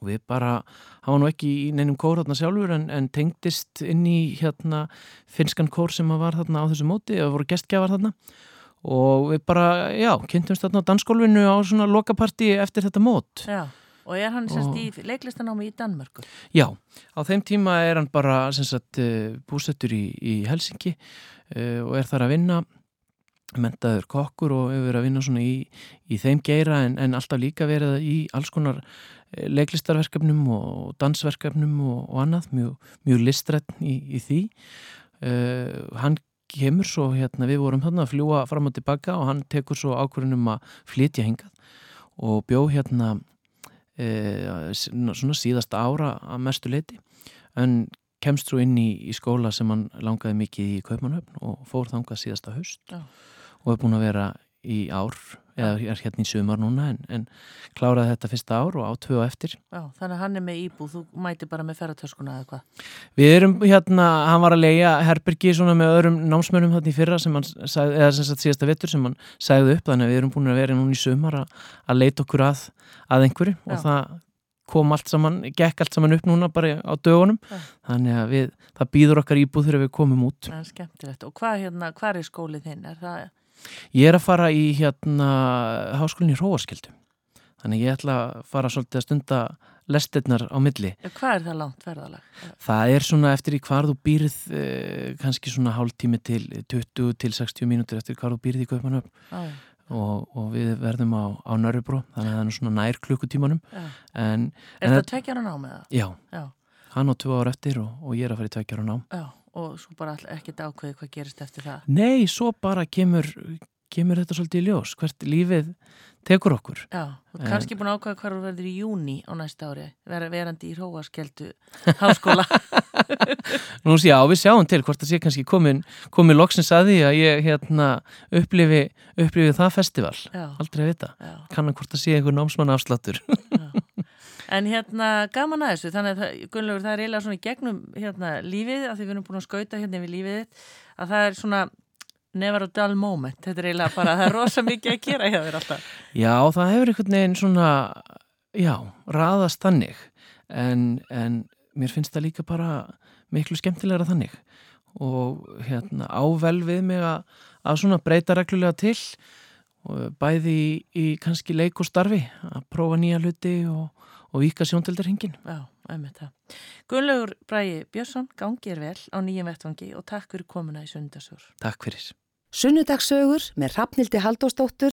Og við bara, hann var nú ekki í neinum kór þarna sjálfur en, en tengdist inn í hérna finskan kór sem var þarna á þessu móti og voru gestgjafar þarna og við bara, já, kynntumst þarna á dansgólfinu á svona lokaparti eftir þetta mót. Já. Og er hann semst í leiklistanámi í Danmörku? Já, á þeim tíma er hann bara sagt, eh, búsettur í, í Helsingi uh, og er þar að vinna mentaður kokkur og hefur verið að vinna svona í, í þeim geira en, en alltaf líka verið í alls konar eh, leiklistarverkefnum og dansverkefnum og, og annað, mjög, mjög listrætt í, í því uh, hann kemur svo hérna, við vorum hérna að fljúa fram og tilbaka og hann tekur svo ákvörðunum að flytja hingað og bjó hérna e, svona síðasta ára að mestu leiti en kemst svo inn í, í skóla sem hann langaði mikið í Kaupmannhöfn og fór þangað síðasta höst Já. Og hefur búin að vera í ár eða er hérna í sumar núna en, en kláraði þetta fyrsta ár og á tvö og eftir Já, þannig að hann er með íbúð, þú mæti bara með ferratöskuna eða hvað? Við erum hérna, hann var að leia Herbergi svona með öðrum námsmönum þarna í fyrra sem hann sagði, eða sem sagt síðasta vittur sem hann sagði upp, þannig að við erum búin að vera núna í sumar að, að leita okkur að, að einhverju Já. og það kom allt saman, gekk allt saman upp núna bara á dögunum, Já. þannig að við, það býður okkar íbúð þegar við komum út Það það Ég er að fara í hérna háskólinni Róaskildu þannig ég ætla að fara svolítið að stunda lestirnar á milli. Hvað er það langt verðalag? Það er svona eftir í hvar þú býrð eh, kannski svona hálf tími til 20 til 60 mínútur eftir hvar þú býrð í Kaupanöfn og, og við verðum á, á Nörrubró þannig að það er svona nær klukkutímanum. En, er en þetta tveikjara nám eða? Já, já. hann á tvö ár eftir og, og ég er að fara í tveikjara nám. Já og svo bara ekkert ákveði hvað gerist eftir það. Nei, svo bara kemur, kemur þetta svolítið í ljós hvert lífið tekur okkur. Já, og kannski búin að ákvæða hvað þú verður í júni á næsta ári vera verandi í Róaskeldu háskóla. Nú sé, já, við sjáum til hvort það sé kannski komin, komin loksins að því að ég hérna upplifi, upplifi það festival. Já. aldrei að vita, kannan hvort það sé einhver námsmann afslattur En hérna, gaman að þessu, þannig að Gunnlaugur, það er eiginlega svona í gegnum hérna, lífið, að því við erum búin að skauta hérna yfir lífið að það er svona never a dull moment, þetta er eiginlega bara, það er rosa mikið að gera hjá þér alltaf. Já, það hefur einhvern veginn svona já, raðast þannig. En, en mér finnst það líka bara miklu skemmtilegra þannig. Og hérna ável við mig að, að svona breyta reglulega til bæði í, í kannski leik og starfi að prófa nýja hluti og, og vika sjóndeldarhingin Já, einmitt það. Gunnlaugur Bræi Björnsson, gangi er vel á nýjum vettvangi og takk fyrir komuna í Sundasúr. Takk fyrir Sunnudagsögur með Hrafnildi Haldósdóttur